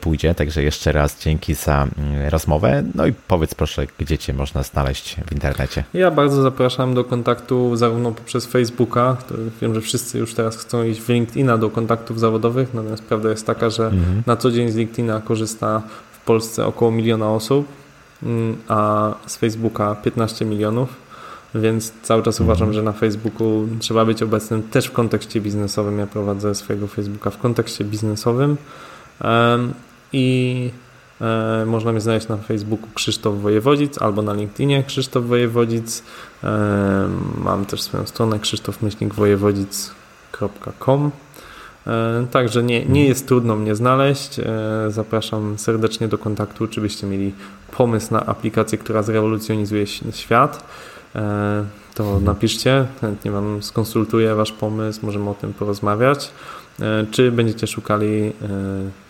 pójdzie. Także jeszcze raz dzięki za mm, rozmowę. No i powiedz proszę, gdzie Cię można znaleźć w internecie. Ja bardzo zapraszam do kontaktu zarówno poprzez Facebooka, wiem, że wszyscy już teraz chcą iść w LinkedIna do kontaktów zawodowych, natomiast prawda jest taka, że mhm. na co dzień z LinkedIna korzysta w Polsce około miliona osób, mm, a z Facebooka 15 milionów więc cały czas mhm. uważam, że na Facebooku trzeba być obecnym też w kontekście biznesowym. Ja prowadzę swojego Facebooka w kontekście biznesowym i e, można mnie znaleźć na Facebooku Krzysztof Wojewodzic albo na LinkedInie Krzysztof Wojewodzic. Mam też swoją stronę krzysztofmyślnikwojewodzic.com e, Także nie, nie jest trudno mnie znaleźć. E, zapraszam serdecznie do kontaktu, czy byście mieli pomysł na aplikację, która zrewolucjonizuje świat. E, to napiszcie, chętnie Wam skonsultuję Wasz pomysł, możemy o tym porozmawiać. E, czy będziecie szukali e,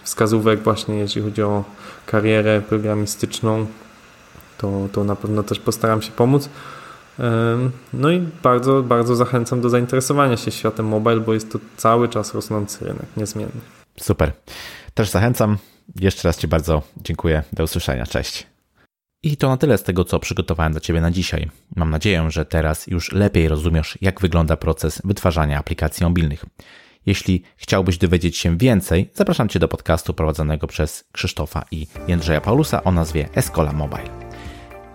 wskazówek właśnie jeśli chodzi o karierę programistyczną, to, to na pewno też postaram się pomóc. No i bardzo, bardzo zachęcam do zainteresowania się światem mobile, bo jest to cały czas rosnący rynek, niezmienny. Super. Też zachęcam. Jeszcze raz Ci bardzo dziękuję. Do usłyszenia. Cześć. I to na tyle z tego, co przygotowałem dla Ciebie na dzisiaj. Mam nadzieję, że teraz już lepiej rozumiesz, jak wygląda proces wytwarzania aplikacji mobilnych. Jeśli chciałbyś dowiedzieć się więcej, zapraszam Cię do podcastu prowadzonego przez Krzysztofa i Jędrzeja Paulusa o nazwie Escola Mobile.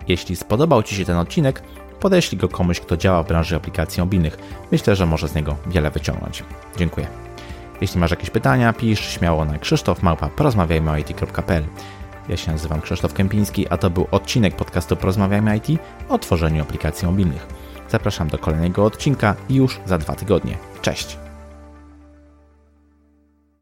Jeśli spodobał Ci się ten odcinek, podeślij go komuś, kto działa w branży aplikacji mobilnych. Myślę, że może z niego wiele wyciągnąć. Dziękuję. Jeśli masz jakieś pytania, pisz śmiało na krzysztofmałpa.porozmawiajmy ja się nazywam Krzysztof Kępiński, a to był odcinek podcastu Porozmawiajmy IT o tworzeniu aplikacji mobilnych. Zapraszam do kolejnego odcinka już za dwa tygodnie. Cześć!